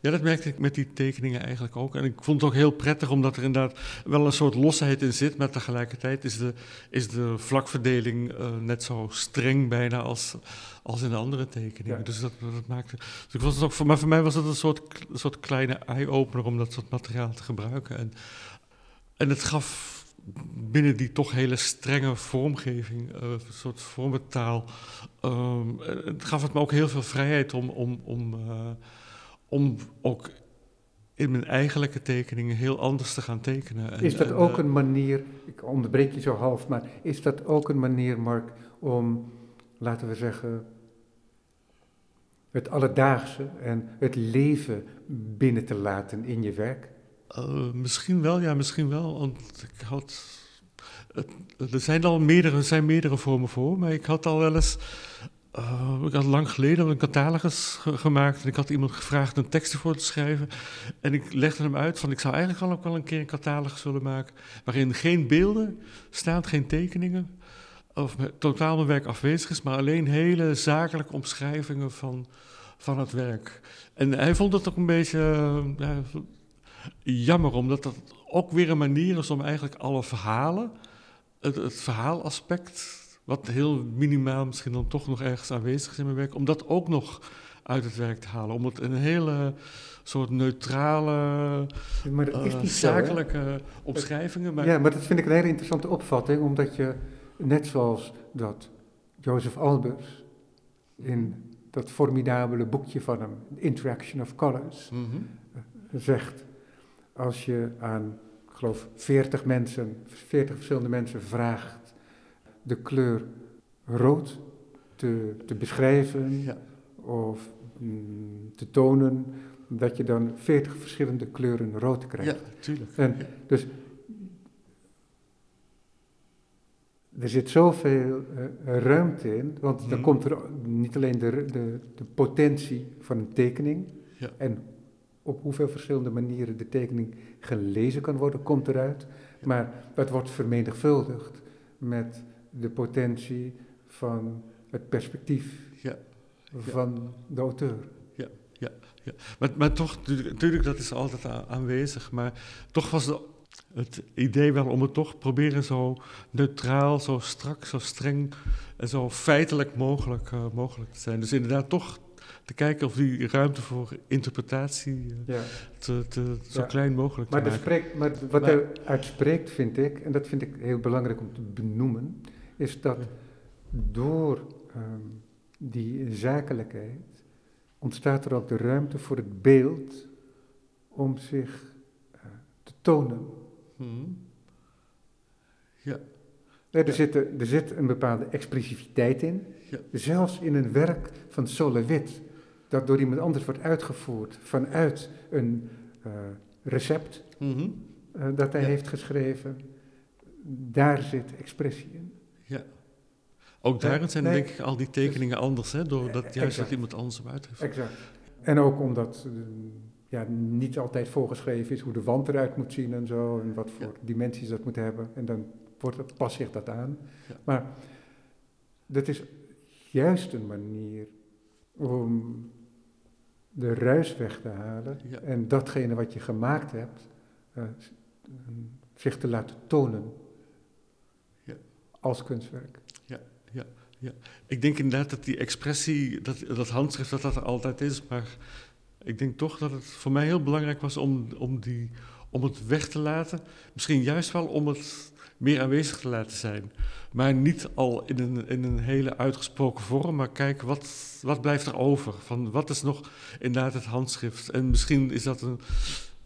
ja, dat merkte ik met die tekeningen eigenlijk ook. En ik vond het ook heel prettig, omdat er inderdaad wel een soort losheid in zit. Maar tegelijkertijd is de, is de vlakverdeling eh, net zo streng bijna als, als in de andere tekeningen. Ja. Dus dat, dat maakte... Dus ik was het ook voor, maar voor mij was het een soort, een soort kleine eye-opener om dat soort materiaal te gebruiken. En, en het gaf binnen die toch hele strenge vormgeving, eh, een soort vormentaal, ehm, het gaf het me ook heel veel vrijheid om, om, om, eh, om ook in mijn eigenlijke tekeningen heel anders te gaan tekenen. En- Is dat en, ook eh, een manier, ik onderbreek je zo half, maar is dat ook een manier, Mark, om, laten we zeggen, het alledaagse en het leven binnen te laten in je werk? Eh, misschien wel, ja, misschien wel. Want ik had. er zijn al meerdere, er zijn meerdere vormen voor, maar ik had al wel eens. eh, ik had lang geleden een catalogus ge- gemaakt en ik had iemand gevraagd een tekst ervoor te schrijven. En ik legde hem uit van ik zou eigenlijk wel ook wel een keer een catalogus willen maken waarin geen beelden staan, geen tekeningen. of totaal mijn werk afwezig is, maar alleen hele zakelijke omschrijvingen van, van het werk. En hij vond het ook een beetje ja, jammer, omdat dat ook weer een manier is om eigenlijk alle verhalen, het, het verhaalaspect, wat heel minimaal misschien dan toch nog ergens aanwezig is in mijn werk, om dat ook nog uit het werk te halen. Om het een hele soort neutrale, maar dat is uh, niet zakelijke zo, omschrijvingen. Maar ja, maar dat vind ik een hele interessante opvatting, omdat je, net zoals dat Joseph Albers in dat formidabele boekje van hem, Interaction of Colors, Mhm. zegt, als je aan, ik geloof, 40 mensen, 40 verschillende mensen vraagt de kleur rood te, te beschrijven Ja. of mm, te tonen, dat je dan 40 verschillende kleuren rood krijgt. ja, tuurlijk. En dus er zit zoveel eh, ruimte in, want dan Mhm. komt er niet alleen de, de, de potentie van een tekening Ja. en op hoeveel verschillende manieren de tekening gelezen kan worden, komt eruit, maar dat wordt vermenigvuldigd met de potentie van het perspectief Ja. van de auteur. Maar, maar toch, natuurlijk, dat is altijd aanwezig. Maar toch was de, het idee wel om het toch proberen zo neutraal, zo strak, zo streng en zo feitelijk mogelijk, eh, mogelijk te zijn. Dus inderdaad toch te kijken of die ruimte voor interpretatie eh, Ja. te, te, zo Ja. klein mogelijk Maar, te maken. spreekt, maar wat Maar- hij uitspreekt, vind ik, en dat vind ik heel belangrijk om te benoemen, is dat door ehm, die zakelijkheid ontstaat er ook de ruimte voor het beeld om zich eh, te tonen. Mhm. Ja, Er, Ja. zit, er zit een bepaalde expressiviteit in, Ja. zelfs in een werk van Solowit, dat door iemand anders wordt uitgevoerd vanuit een eh, recept. Mhm. eh, dat hij Ja. heeft geschreven, daar zit expressie in. ja. Ook Ja, daarin zijn nee. denk ik al die tekeningen anders, hè, doordat juist Exact. dat iemand anders hem uit heeft. Exact. En ook omdat eh, ja, niet altijd voorgeschreven is hoe de wand eruit moet zien en zo, en wat voor Ja. dimensies dat moet hebben. En dan wordt het, past zich dat aan. Ja. Maar dat is juist een manier om de ruis weg te halen Ja. en datgene wat je gemaakt hebt, eh, mm, zich te laten tonen Ja. als kunstwerk. Ik denk inderdaad dat die expressie, dat, dat handschrift, dat dat er altijd is. Maar ik denk toch dat het voor mij heel belangrijk was om, om, die, om het weg te laten. Misschien juist wel om het meer aanwezig te laten zijn. Maar niet al in een, in een hele uitgesproken vorm, maar kijken wat, wat blijft er over. Van wat is nog inderdaad het handschrift. En misschien is dat een,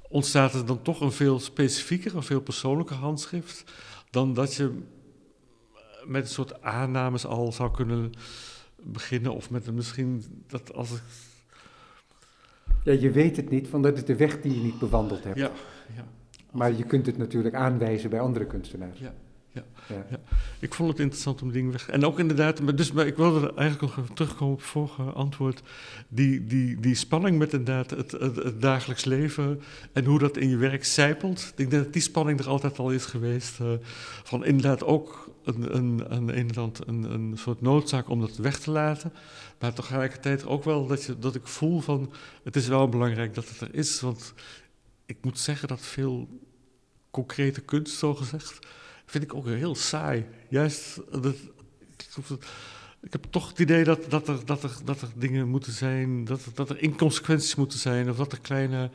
ontstaat er dan toch een veel specifieker, een veel persoonlijker handschrift. Dan dat je met een soort aannames al zou kunnen beginnen. Of met een misschien dat als ik. Ja, je weet het niet, want dat is de weg die je niet bewandeld hebt. Ja. Maar je kunt het natuurlijk aanwijzen bij andere kunstenaars. Ja, ja, Ja. ja. Ik vond het interessant om dingen weg. En ook inderdaad, maar dus, maar ik wilde er eigenlijk nog even terugkomen op het vorige antwoord. Die, die, die spanning met inderdaad het, het, het dagelijks leven en hoe dat in je werk zijpelt. Ik denk dat die spanning er altijd al is geweest. eh, van inderdaad ook een, een, aan de ene kant een, een soort noodzaak om dat weg te laten. Maar tegelijkertijd ook wel dat, je, dat ik voel van het is wel belangrijk dat het er is. Want ik moet zeggen dat veel concrete kunst, zo gezegd, vind ik ook heel saai. Juist, dat, ik heb toch het idee dat, dat, er, dat, er, dat er dingen moeten zijn, dat, dat er inconsequenties moeten zijn, of dat er kleine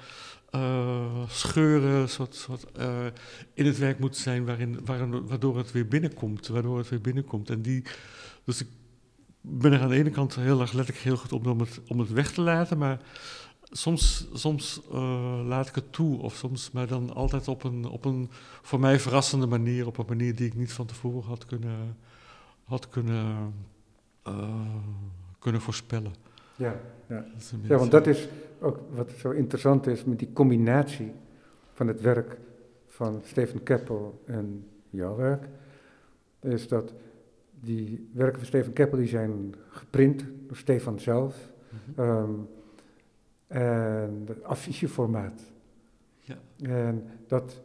eh, scheuren soort, soort, eh, in het werk moeten zijn waarin, waardoor het weer binnenkomt. Waardoor het weer binnenkomt. En die, dus ik ben er aan de ene kant heel erg letterlijk heel goed op om het, om het weg te laten, maar soms, soms eh, laat ik het toe, of soms, maar dan altijd op een, op een voor mij verrassende manier, op een manier die ik niet van tevoren had kunnen, had kunnen, eh, kunnen voorspellen. Ja, ja. Ja, want dat is ook wat zo interessant is met die combinatie van het werk van Stephen Keppel en jouw werk, is dat die werken van Stephen Keppel die zijn geprint door Stefan zelf. Mhm. ehm, en het afficheformaat. Ja. En dat,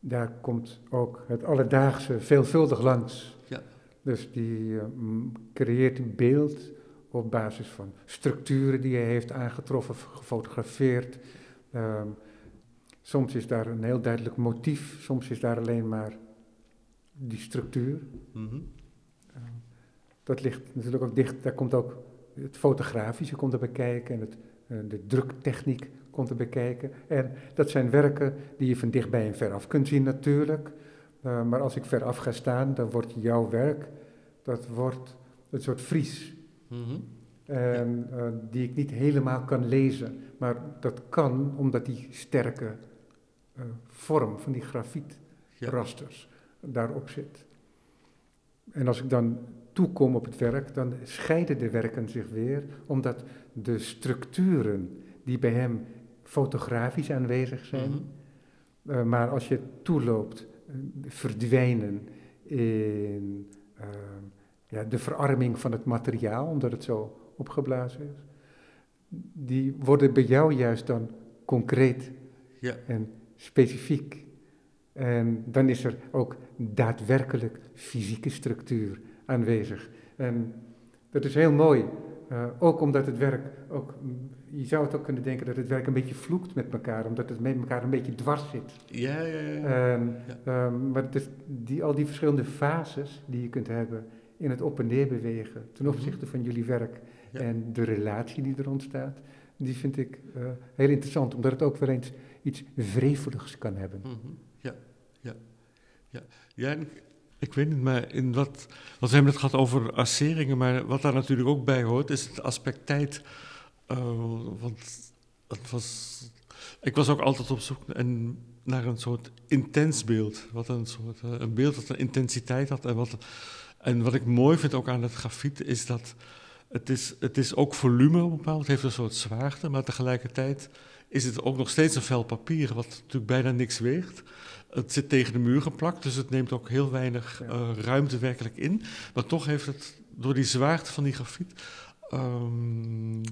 daar komt ook het alledaagse veelvuldig langs. Ja. Dus die eh, creëert een beeld op basis van structuren die hij heeft aangetroffen, gefotografeerd. Ehm, soms is daar een heel duidelijk motief, soms is daar alleen maar die structuur. Mhm. Dat ligt natuurlijk ook dicht, daar komt ook het fotografische komt erbij kijken en het, de druktechniek komt erbij kijken. En dat zijn werken die je van dichtbij en veraf kunt zien natuurlijk. Eh, maar als ik veraf ga staan, dan wordt jouw werk, dat wordt een soort Fries. Mhm. En eh, die ik niet helemaal kan lezen. Maar dat kan omdat die sterke eh, vorm van die Ja. grafietrasters daarop zit. En als ik dan toekom op het werk, dan scheiden de werken zich weer, omdat de structuren die bij hem fotografisch aanwezig zijn, Mhm. eh, maar als je toeloopt, eh, verdwijnen in eh, ja, de verarming van het materiaal, omdat het zo opgeblazen is. Die worden bij jou juist dan concreet Ja. en specifiek. En dan is er ook daadwerkelijk fysieke structuur aanwezig. En dat is heel mooi. Eh, ook omdat het werk, ook, mm, je zou het ook kunnen denken dat het werk een beetje vloekt met elkaar, omdat het met elkaar een beetje dwars zit. Ja, ja, ja. En, ehm, maar het is die, al die verschillende fases die je kunt hebben in het op en neer bewegen ten opzichte van jullie werk Mhm. Ja. en de relatie die er ontstaat, die vind ik eh, heel interessant, omdat het ook weer eens iets wreveligs kan hebben. Mhm. Ja, ja, ja. Ja, en ik, weet niet, maar in wat... Want we hebben het gehad over asseringen, maar wat daar natuurlijk ook bij hoort, is het aspect tijd. Eh, want het was... Ik was ook altijd op zoek naar een soort intens beeld. Wat een soort... eh, een beeld dat een intensiteit had. En wat, en wat ik mooi vind ook aan het grafiet, is dat... Het is, het is ook volume bepaald, het heeft een soort zwaarte, maar tegelijkertijd is het ook nog steeds een vel papier, wat natuurlijk bijna niks weegt. Het zit tegen de muur geplakt, dus het neemt ook heel weinig Ja. eh, ruimte werkelijk in. Maar toch heeft het, door die zwaarte van die grafiet, ehm,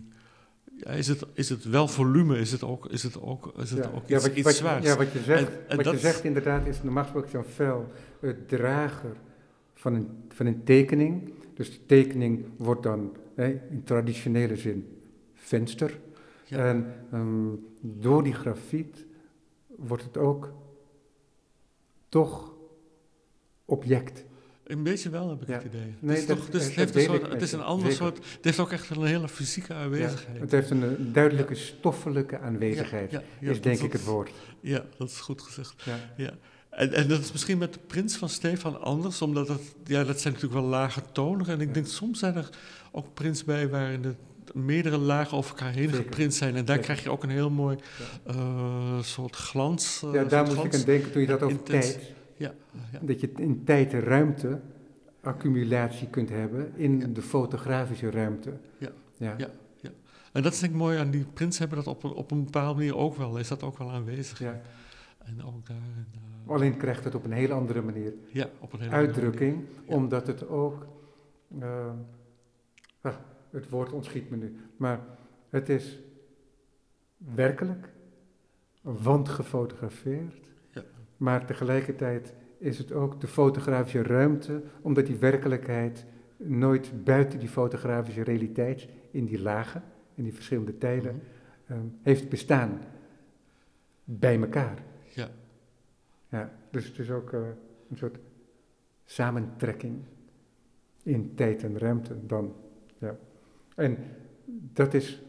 ja, is, het, is het wel volume, is het ook, is het ook, is het ook iets, wat, iets wat, zwaars. ja, wat je zegt, En- en wat dat je zegt inderdaad is normaal gesproken zo'n vel het drager van een, van een tekening. Dus de tekening wordt dan hè, in traditionele zin venster. Ja. En ehm, door die grafiet wordt het ook toch object. Een beetje wel, heb ik Ja. het idee. Nee, het is, dat- toch, dus het, dat heeft een soort, het is een ander zeker. soort... Het heeft ook echt een hele fysieke aanwezigheid. Het heeft een eh, duidelijke stoffelijke aanwezigheid, Ja, ja, ja, is denk dat- ik het woord. Ja, dat is goed gezegd. Ja. Ja. En, en dat is misschien met de prins van Stefan anders, omdat het, ja, dat zijn natuurlijk wel lage tonen. En ik Ja. denk soms zijn er ook prins bij waarin het meerdere lagen over elkaar heen Zeker. geprint zijn. En daar Zeker. krijg je ook een heel mooi eh, soort glans. eh, Ja, daar moest ik aan denken toen je dat over Intens. tijd, Ja, ja. dat je in tijd en ruimte accumulatie kunt hebben in Ja. de fotografische ruimte. Ja. ja. Ja. En dat is denk ik mooi aan die prins hebben dat op een, op een bepaalde manier ook wel. Is dat ook wel aanwezig. Ja. En ook daar. en, eh, Alleen krijgt het op een hele andere manier ja, op een hele andere uitdrukking, Ja. omdat het ook, het woord ontschiet me nu, maar het is werkelijk, want gefotografeerd, Ja. maar tegelijkertijd is het ook de fotografische ruimte, omdat die werkelijkheid nooit buiten die fotografische realiteit, in die lagen, in die verschillende tijden, Mhm. eh, heeft bestaan bij elkaar. Ja. Ja, dus het is ook eh, een soort samentrekking in tijd en ruimte dan. Ja. En dat is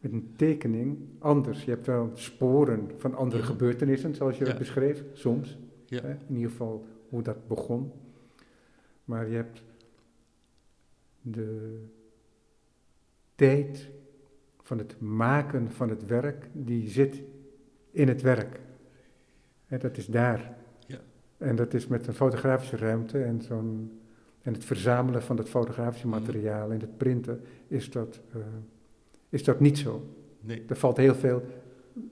met een tekening anders. Je hebt wel sporen van andere gebeurtenissen, zoals je Ja. het beschreef, soms. Ja. Hè, in ieder geval hoe dat begon. Maar je hebt de tijd van het maken van het werk, die zit in het werk. Hè, dat is daar. Ja. En dat is met een fotografische ruimte en, zo'n, en het verzamelen van het fotografische Mhm. materiaal en het printen, is dat, eh, is dat niet zo. Nee. Er valt heel veel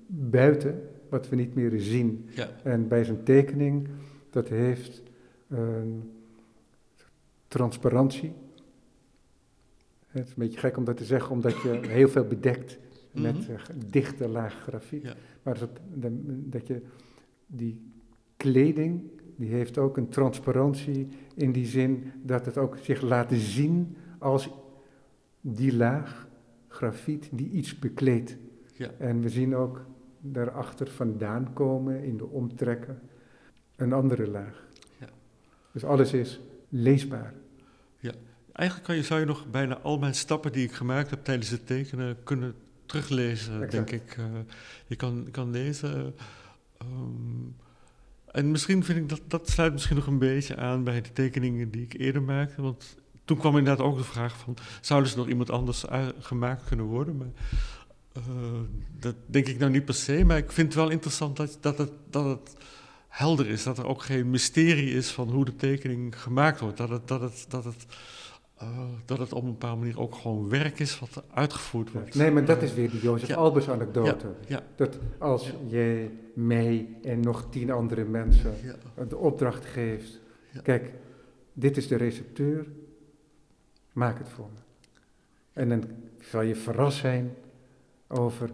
buiten wat we niet meer zien. Ja. En bij zijn tekening, dat heeft een transparantie. Het is een beetje gek om dat te zeggen, omdat je heel veel bedekt met Mhm. eh, dichte laag grafiek. Ja. Maar dat, dat je die kleding die heeft ook een transparantie in die zin dat het ook zich laat zien als die laag grafiet die iets bekleedt. Ja. En we zien ook daarachter vandaan komen in de omtrekken een andere laag. Ja. Dus alles is leesbaar. Eigenlijk kan je, zou je nog bijna al mijn stappen die ik gemaakt heb tijdens het tekenen kunnen teruglezen, Exact. denk ik. Eh, je kan, kan lezen. ehm, en misschien vind ik dat, dat sluit misschien nog een beetje aan bij de tekeningen die ik eerder maakte. Want toen kwam inderdaad ook de vraag van, zouden ze door iemand anders ui- gemaakt kunnen worden? Maar eh, dat denk ik nou niet per se, maar ik vind het wel interessant dat, dat, het, dat het helder is. Dat er ook geen mysterie is van hoe de tekening gemaakt wordt. Dat het, dat het, dat het, eh, dat het op een bepaalde manier ook gewoon werk is wat uitgevoerd wordt. Nee, maar dat is weer die Jozef Ja. Albers anekdote. ja. Dat als jij mij en nog tien andere mensen de opdracht geeft. Kijk, dit is de recepteur, maak het voor me. En dan zal je verrast zijn over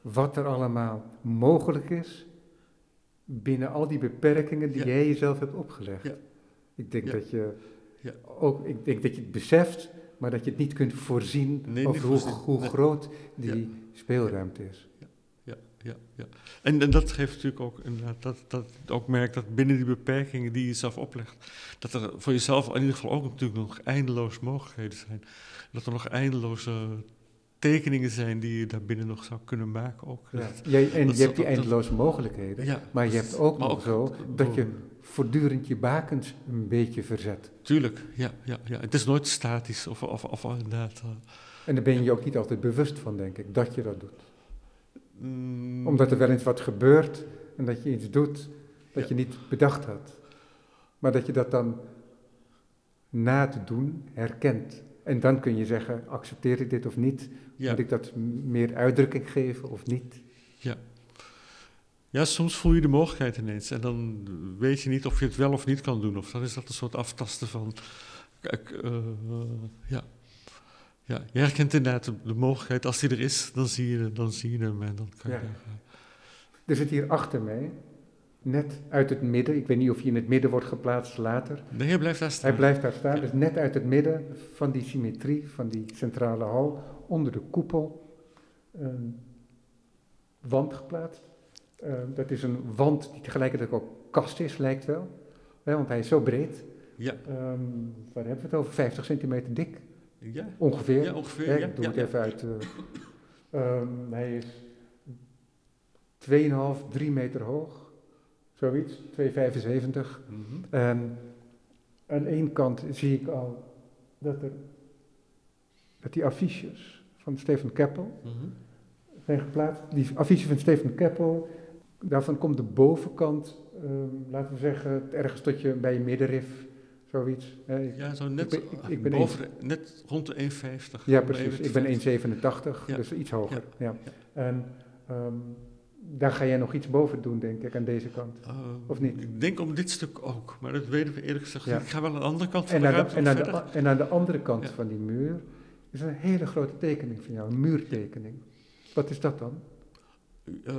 wat er allemaal mogelijk is binnen al die beperkingen die jij jezelf hebt opgelegd. Ik denk dat je Ja. ook, ik denk dat je het beseft, maar dat je het niet kunt voorzien Nee, hoe, voorzien. hoe Nee. groot die speelruimte is. Ja, ja, ja. En, en dat geeft natuurlijk ook inderdaad, dat, dat ook merkt dat binnen die beperkingen die je zelf oplegt, dat er voor jezelf in ieder geval ook natuurlijk nog eindeloos mogelijkheden zijn. Dat er nog eindeloze tekeningen zijn die je daarbinnen nog zou kunnen maken ook. Ja. Dat- Jij, en dat je hebt die eindeloze mogelijkheden, ja, maar je hebt ook maar nog zo dat je door- voortdurend je bakens een beetje verzet. Tuurlijk, ja, ja, ja. Het is nooit statisch of, of, of inderdaad... eh, En daar ben je je ook niet altijd bewust van, denk ik, dat je dat doet. mm, Omdat er wel eens wat gebeurt en dat je iets doet dat Ja. je niet bedacht had. Maar dat je dat dan na te doen herkent. En dan kun je zeggen, accepteer ik dit of niet? ja. Moet ik dat meer uitdrukking geven of niet? Ja, soms voel je de mogelijkheid ineens en dan weet je niet of je het wel of niet kan doen. Of dan is dat een soort aftasten van, kijk, eh, ja. ja. Je herkent inderdaad de, de mogelijkheid, als die er is, dan zie je, dan zie je hem en dan kan je... Ja. daar, Er zit hier achter mij, net uit het midden, ik weet niet of hij in het midden wordt geplaatst later. eh, nee, hij blijft daar staan. Hij blijft daar staan, dus net uit het midden van die symmetrie, van die centrale hal, onder de koepel, een wand geplaatst. Eh, dat is een wand die tegelijkertijd ook kast is, lijkt wel. Want hij is zo breed. Ja, Ehm, waar hebben we het over? 50 centimeter dik, ja, ongeveer. ja, ongeveer. Hè, ja, ik doe ja, het even uit. eh. Ehm, hij is 2,5, 3 meter hoog. Zoiets, 2,75. Mhm. En aan één kant zie ik al dat, er, dat die affiches van Stefan Keppel Mhm. zijn geplaatst. Die affiches van Stefan Keppel, daarvan komt de bovenkant, ehm, laten we zeggen, ergens tot je bij je middenrif, zoiets. Ja, zo net, Ik ben- ik- ik ben boven net rond de 1,50. ja, precies. Ik ben ver- 1,87, Ja. dus iets hoger. Ja. Ja. En ehm, daar ga jij nog iets boven doen, denk ik, aan deze kant. Eh, Of niet? Ik denk om dit stuk ook, maar dat weten we eerlijk gezegd Ja. Ik ga wel aan de andere kant van En de ruimte en, aan de, en aan de andere kant van die muur is een hele grote tekening van jou, een muurtekening. Wat is dat dan? Eh,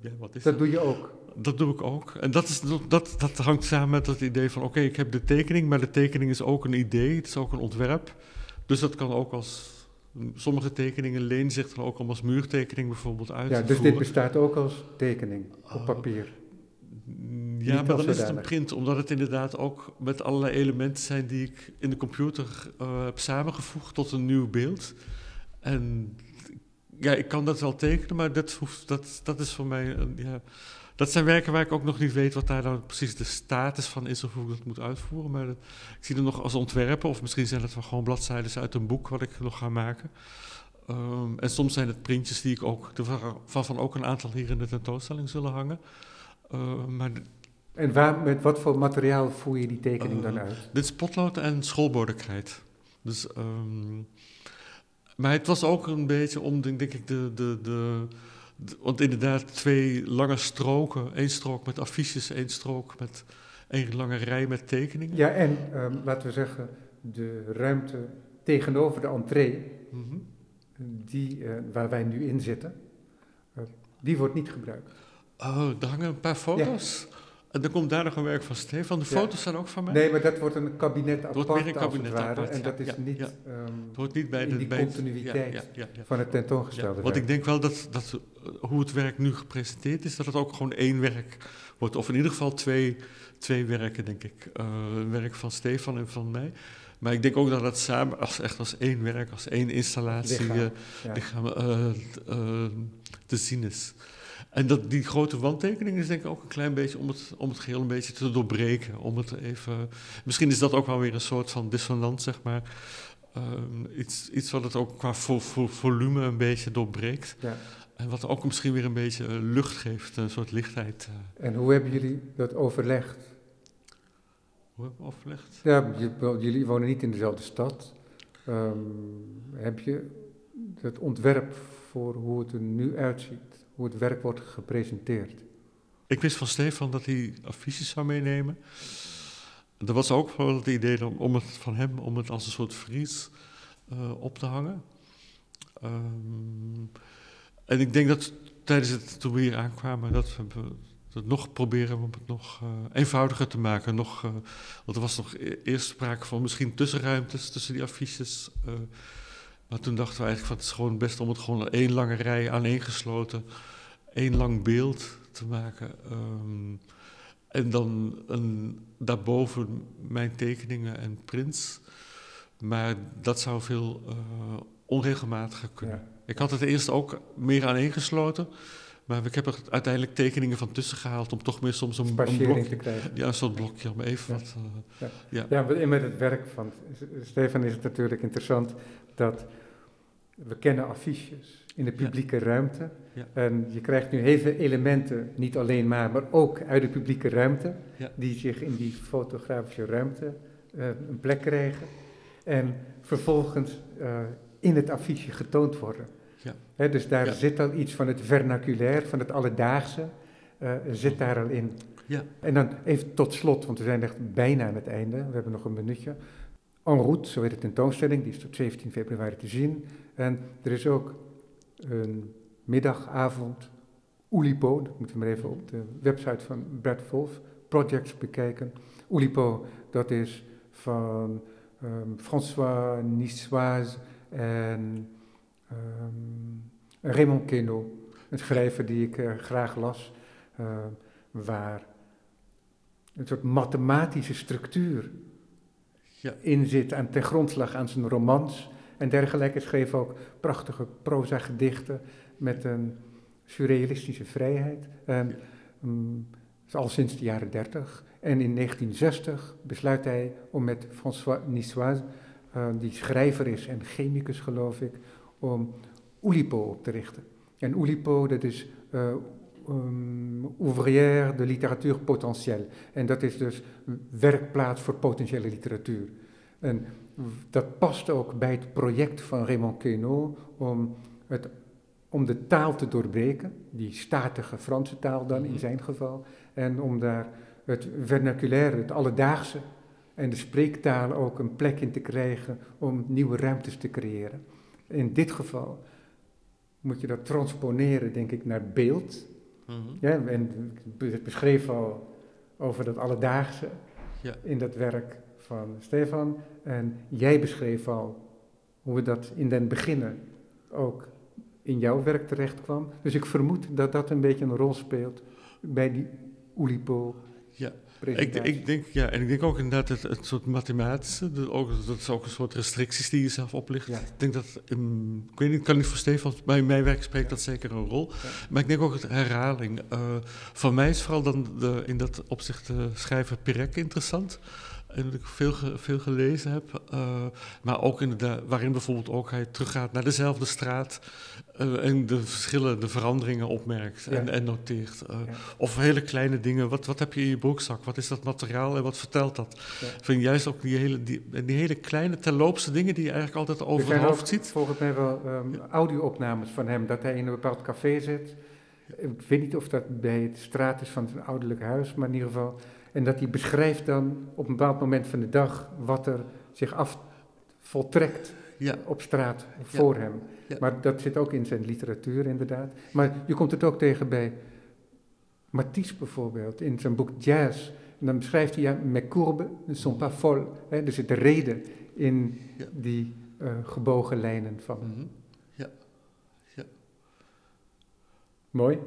ja, wat is Dat dat? doe je ook. Dat doe ik ook. En dat, is, dat, dat hangt samen met het idee van: oké, ik heb de tekening, maar de tekening is ook een idee, het is ook een ontwerp. Dus dat kan ook als. Sommige tekeningen lenen zich dan ook om als muurtekening bijvoorbeeld uit Ja, dus dit bestaat ook als tekening op Oh. papier. Mm, Niet Ja, maar dan is het een print, omdat het inderdaad ook met allerlei elementen zijn die ik in de computer eh, heb samengevoegd tot een nieuw beeld. En ja, ik kan dat wel tekenen, maar dat, hoeft, dat, dat is voor mij, een- ja, dat zijn werken waar ik ook nog niet weet wat daar dan precies de status van is of hoe ik dat moet uitvoeren. Maar dat- ik zie het nog als ontwerpen, of misschien zijn het wel gewoon bladzijden uit een boek wat ik nog ga maken. Ehm, en soms zijn het printjes die ik ook, waarvan ook een aantal hier in de tentoonstelling zullen hangen. Eh, maar En waar, met wat voor materiaal voer je die tekening dan Eh, uit? dit is potlood en schoolbordenkrijt. Dus, ehm, maar het was ook een beetje om, denk denk ik, de, de, de, de- Want inderdaad, twee lange stroken. één strook met affiches, één strook met één lange rij met tekeningen. Ja, en ehm, laten we zeggen, de ruimte tegenover de entree, Mhm. die, eh, waar wij nu in zitten, eh, die wordt niet gebruikt. Oh, er hangen een paar foto's. En dan komt daar nog een werk van Stefan. De Ja. foto's zijn ook van mij. Nee, maar dat wordt een kabinet wordt apart, meer een kabinet apart, en dat is ja, niet ja. ehm, Het hoort niet bij in de die bij continuïteit van het tentoongestelde want ik denk wel dat, dat eh, hoe het werk nu gepresenteerd is, dat het ook gewoon één werk wordt. Of in ieder geval twee, twee werken, denk ik. Eh, een werk van Stefan en van mij. Maar ik denk ook dat het samen, als, echt als één werk, als één installatie, Lichaam, lichaam, eh, te zien is. En dat, die grote wandtekening is denk ik ook een klein beetje om het, om het geheel een beetje te doorbreken. Om het even, misschien is dat ook wel weer een soort van dissonant, zeg maar. Ehm, iets, iets wat het ook qua vo- vo- volume een beetje doorbreekt. Ja. En wat ook misschien weer een beetje eh, lucht geeft, een soort lichtheid. eh. En hoe hebben jullie dat overlegd? hoe hebben we overlegd? Ja, jullie wonen niet in dezelfde stad. Ehm, heb je het ontwerp voor hoe het er nu uitziet, hoe het werk wordt gepresenteerd? Ik wist van Stefan dat hij affiches zou meenemen. Er was ook wel het idee om, het van hem om het als een soort vries eh, op te hangen. Ehm, en ik denk dat tijdens het, toen we hier aankwamen, dat we het nog proberen om het nog eh, eenvoudiger te maken. Nog, eh, want er was nog e- eerst sprake van misschien tussenruimtes tussen die affiches. Maar toen dachten we eigenlijk van het is gewoon best om het gewoon één lange rij aaneengesloten, één lang beeld te maken. Ehm, en dan een, daarboven mijn tekeningen en prints. Maar dat zou veel eh, onregelmatiger kunnen. Ja. Ik had het eerst ook meer aaneengesloten. Maar ik heb er uiteindelijk tekeningen van tussen gehaald om toch meer soms een, een blok, te krijgen. ja, een soort blokje om even Ja. wat. eh, Ja, maar met het werk van Stefan is het natuurlijk interessant dat we kennen affiches in de Ja. publieke ruimte. Ja. En je krijgt nu heel veel elementen, niet alleen maar, maar ook uit de publieke ruimte, Ja. die zich in die fotografische ruimte eh, een plek krijgen. En vervolgens eh, in het affiche getoond worden. Ja. Hè, dus daar zit al iets van het vernaculair, van het alledaagse, eh, zit daar al in. Ja. En dan even tot slot, want we zijn echt bijna aan het einde. We hebben nog een minuutje. En route, zo heet de tentoonstelling, die is tot 17 februari te zien. En er is ook een middagavond, Oulipo, dat moeten we maar even op de website van Brad Wolf, projects bekijken. Oulipo, dat is van ehm, François Niçoise en ehm, Raymond Queneau, een schrijver die ik eh, graag las, eh, waar een soort mathematische structuur Ja. in zit aan ten grondslag aan zijn romans en dergelijke. Schreef ook prachtige proza-gedichten met een surrealistische vrijheid. En, mm, al sinds de jaren 30. En in 1960 besluit hij om met François Niçoise, eh, die schrijver is en chemicus geloof ik, om Oulipo op te richten. En Oulipo, dat is eh um, ouvrière de literatuur potentielle. En dat is dus werkplaats voor potentiële literatuur. En dat past ook bij het project van Raymond Queneau om, het, om de taal te doorbreken, die statige Franse taal dan in Mhm. zijn geval, en om daar het vernaculaire, het alledaagse en de spreektaal ook een plek in te krijgen om nieuwe ruimtes te creëren. In dit geval moet je dat transponeren, denk ik, naar beeld. Mhm. Ja, en ik beschreef al over dat alledaagse Ja. in dat werk van Stefan. En jij beschreef al hoe we dat in den beginnen ook in jouw werk terecht kwam. Dus ik vermoed dat dat een beetje een rol speelt bij die Oulipo Ja, Ik, ik denk, ja, en ik denk ook inderdaad het, het soort mathematische, de, ook, dat is ook een soort restricties die je zelf oplicht. Ja. Ik denk dat, ehm, ik weet niet, ik kan niet voor Stefan, maar in mijn werk spreekt dat zeker een rol. Ja. Maar ik denk ook het herhaling. Eh voor mij is vooral dan de, in dat opzicht de schrijver Perec interessant. En dat ik veel, veel gelezen heb. eh, maar ook inderdaad, waarin bijvoorbeeld ook hij teruggaat naar dezelfde straat. eh, en de verschillen, de veranderingen opmerkt en, Ja. en noteert. Eh, Ja. Of hele kleine dingen. Wat, wat heb je in je broekzak? Wat is dat materiaal en wat vertelt dat? Ja. Ik vind juist ook die hele, die, die hele kleine terloopse dingen die je eigenlijk altijd er over het hoofd ook ziet. volgens mij wel ehm, audio-opnames van hem, dat hij in een bepaald café zit. Ik weet niet of dat bij het straat is van zijn ouderlijk huis, maar in ieder geval. En dat hij beschrijft dan op een bepaald moment van de dag wat er zich af voltrekt Ja, op straat voor hem. Ja. Maar dat zit ook in zijn literatuur inderdaad. Maar je komt het ook tegen bij Matisse bijvoorbeeld, in zijn boek Jazz. En dan beschrijft hij, ja, mes courbes ne sont pas folles. Hè, er zit reden in Ja. die eh, gebogen lijnen van. Mhm. Mooi.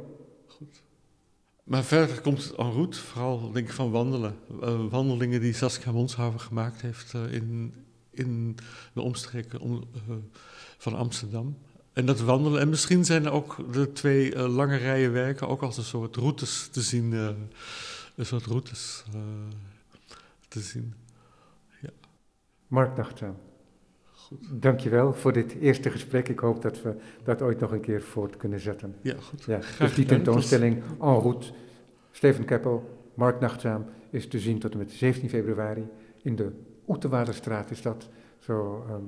Maar verder komt het en route, vooral denk ik van wandelen. Eh, wandelingen die Saskia Monshouwer gemaakt heeft eh, in, in de omstreken om, eh, van Amsterdam. En dat wandelen, en misschien zijn er ook de twee lange rijen werken ook als een soort routes te zien. een soort routes te zien. Mark Nachtzaam. Dankjewel voor dit eerste gesprek. Ik hoop dat we dat ooit nog een keer voort kunnen zetten. Ja, goed. Ja, Graag dus die tentoonstelling en route, Steven Keppel, Mark Nachtzaam, is te zien tot en met 17 februari in de Oetewaarderstraat is dat, zo ehm,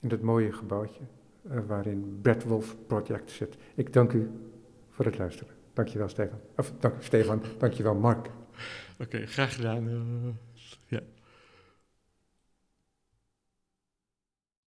in dat mooie gebouwtje eh, waarin Brad Wolf Project zit. Ik dank u voor het luisteren. Dankjewel Stefan. Of dank Stefan, dankjewel Mark. Oké, graag gedaan.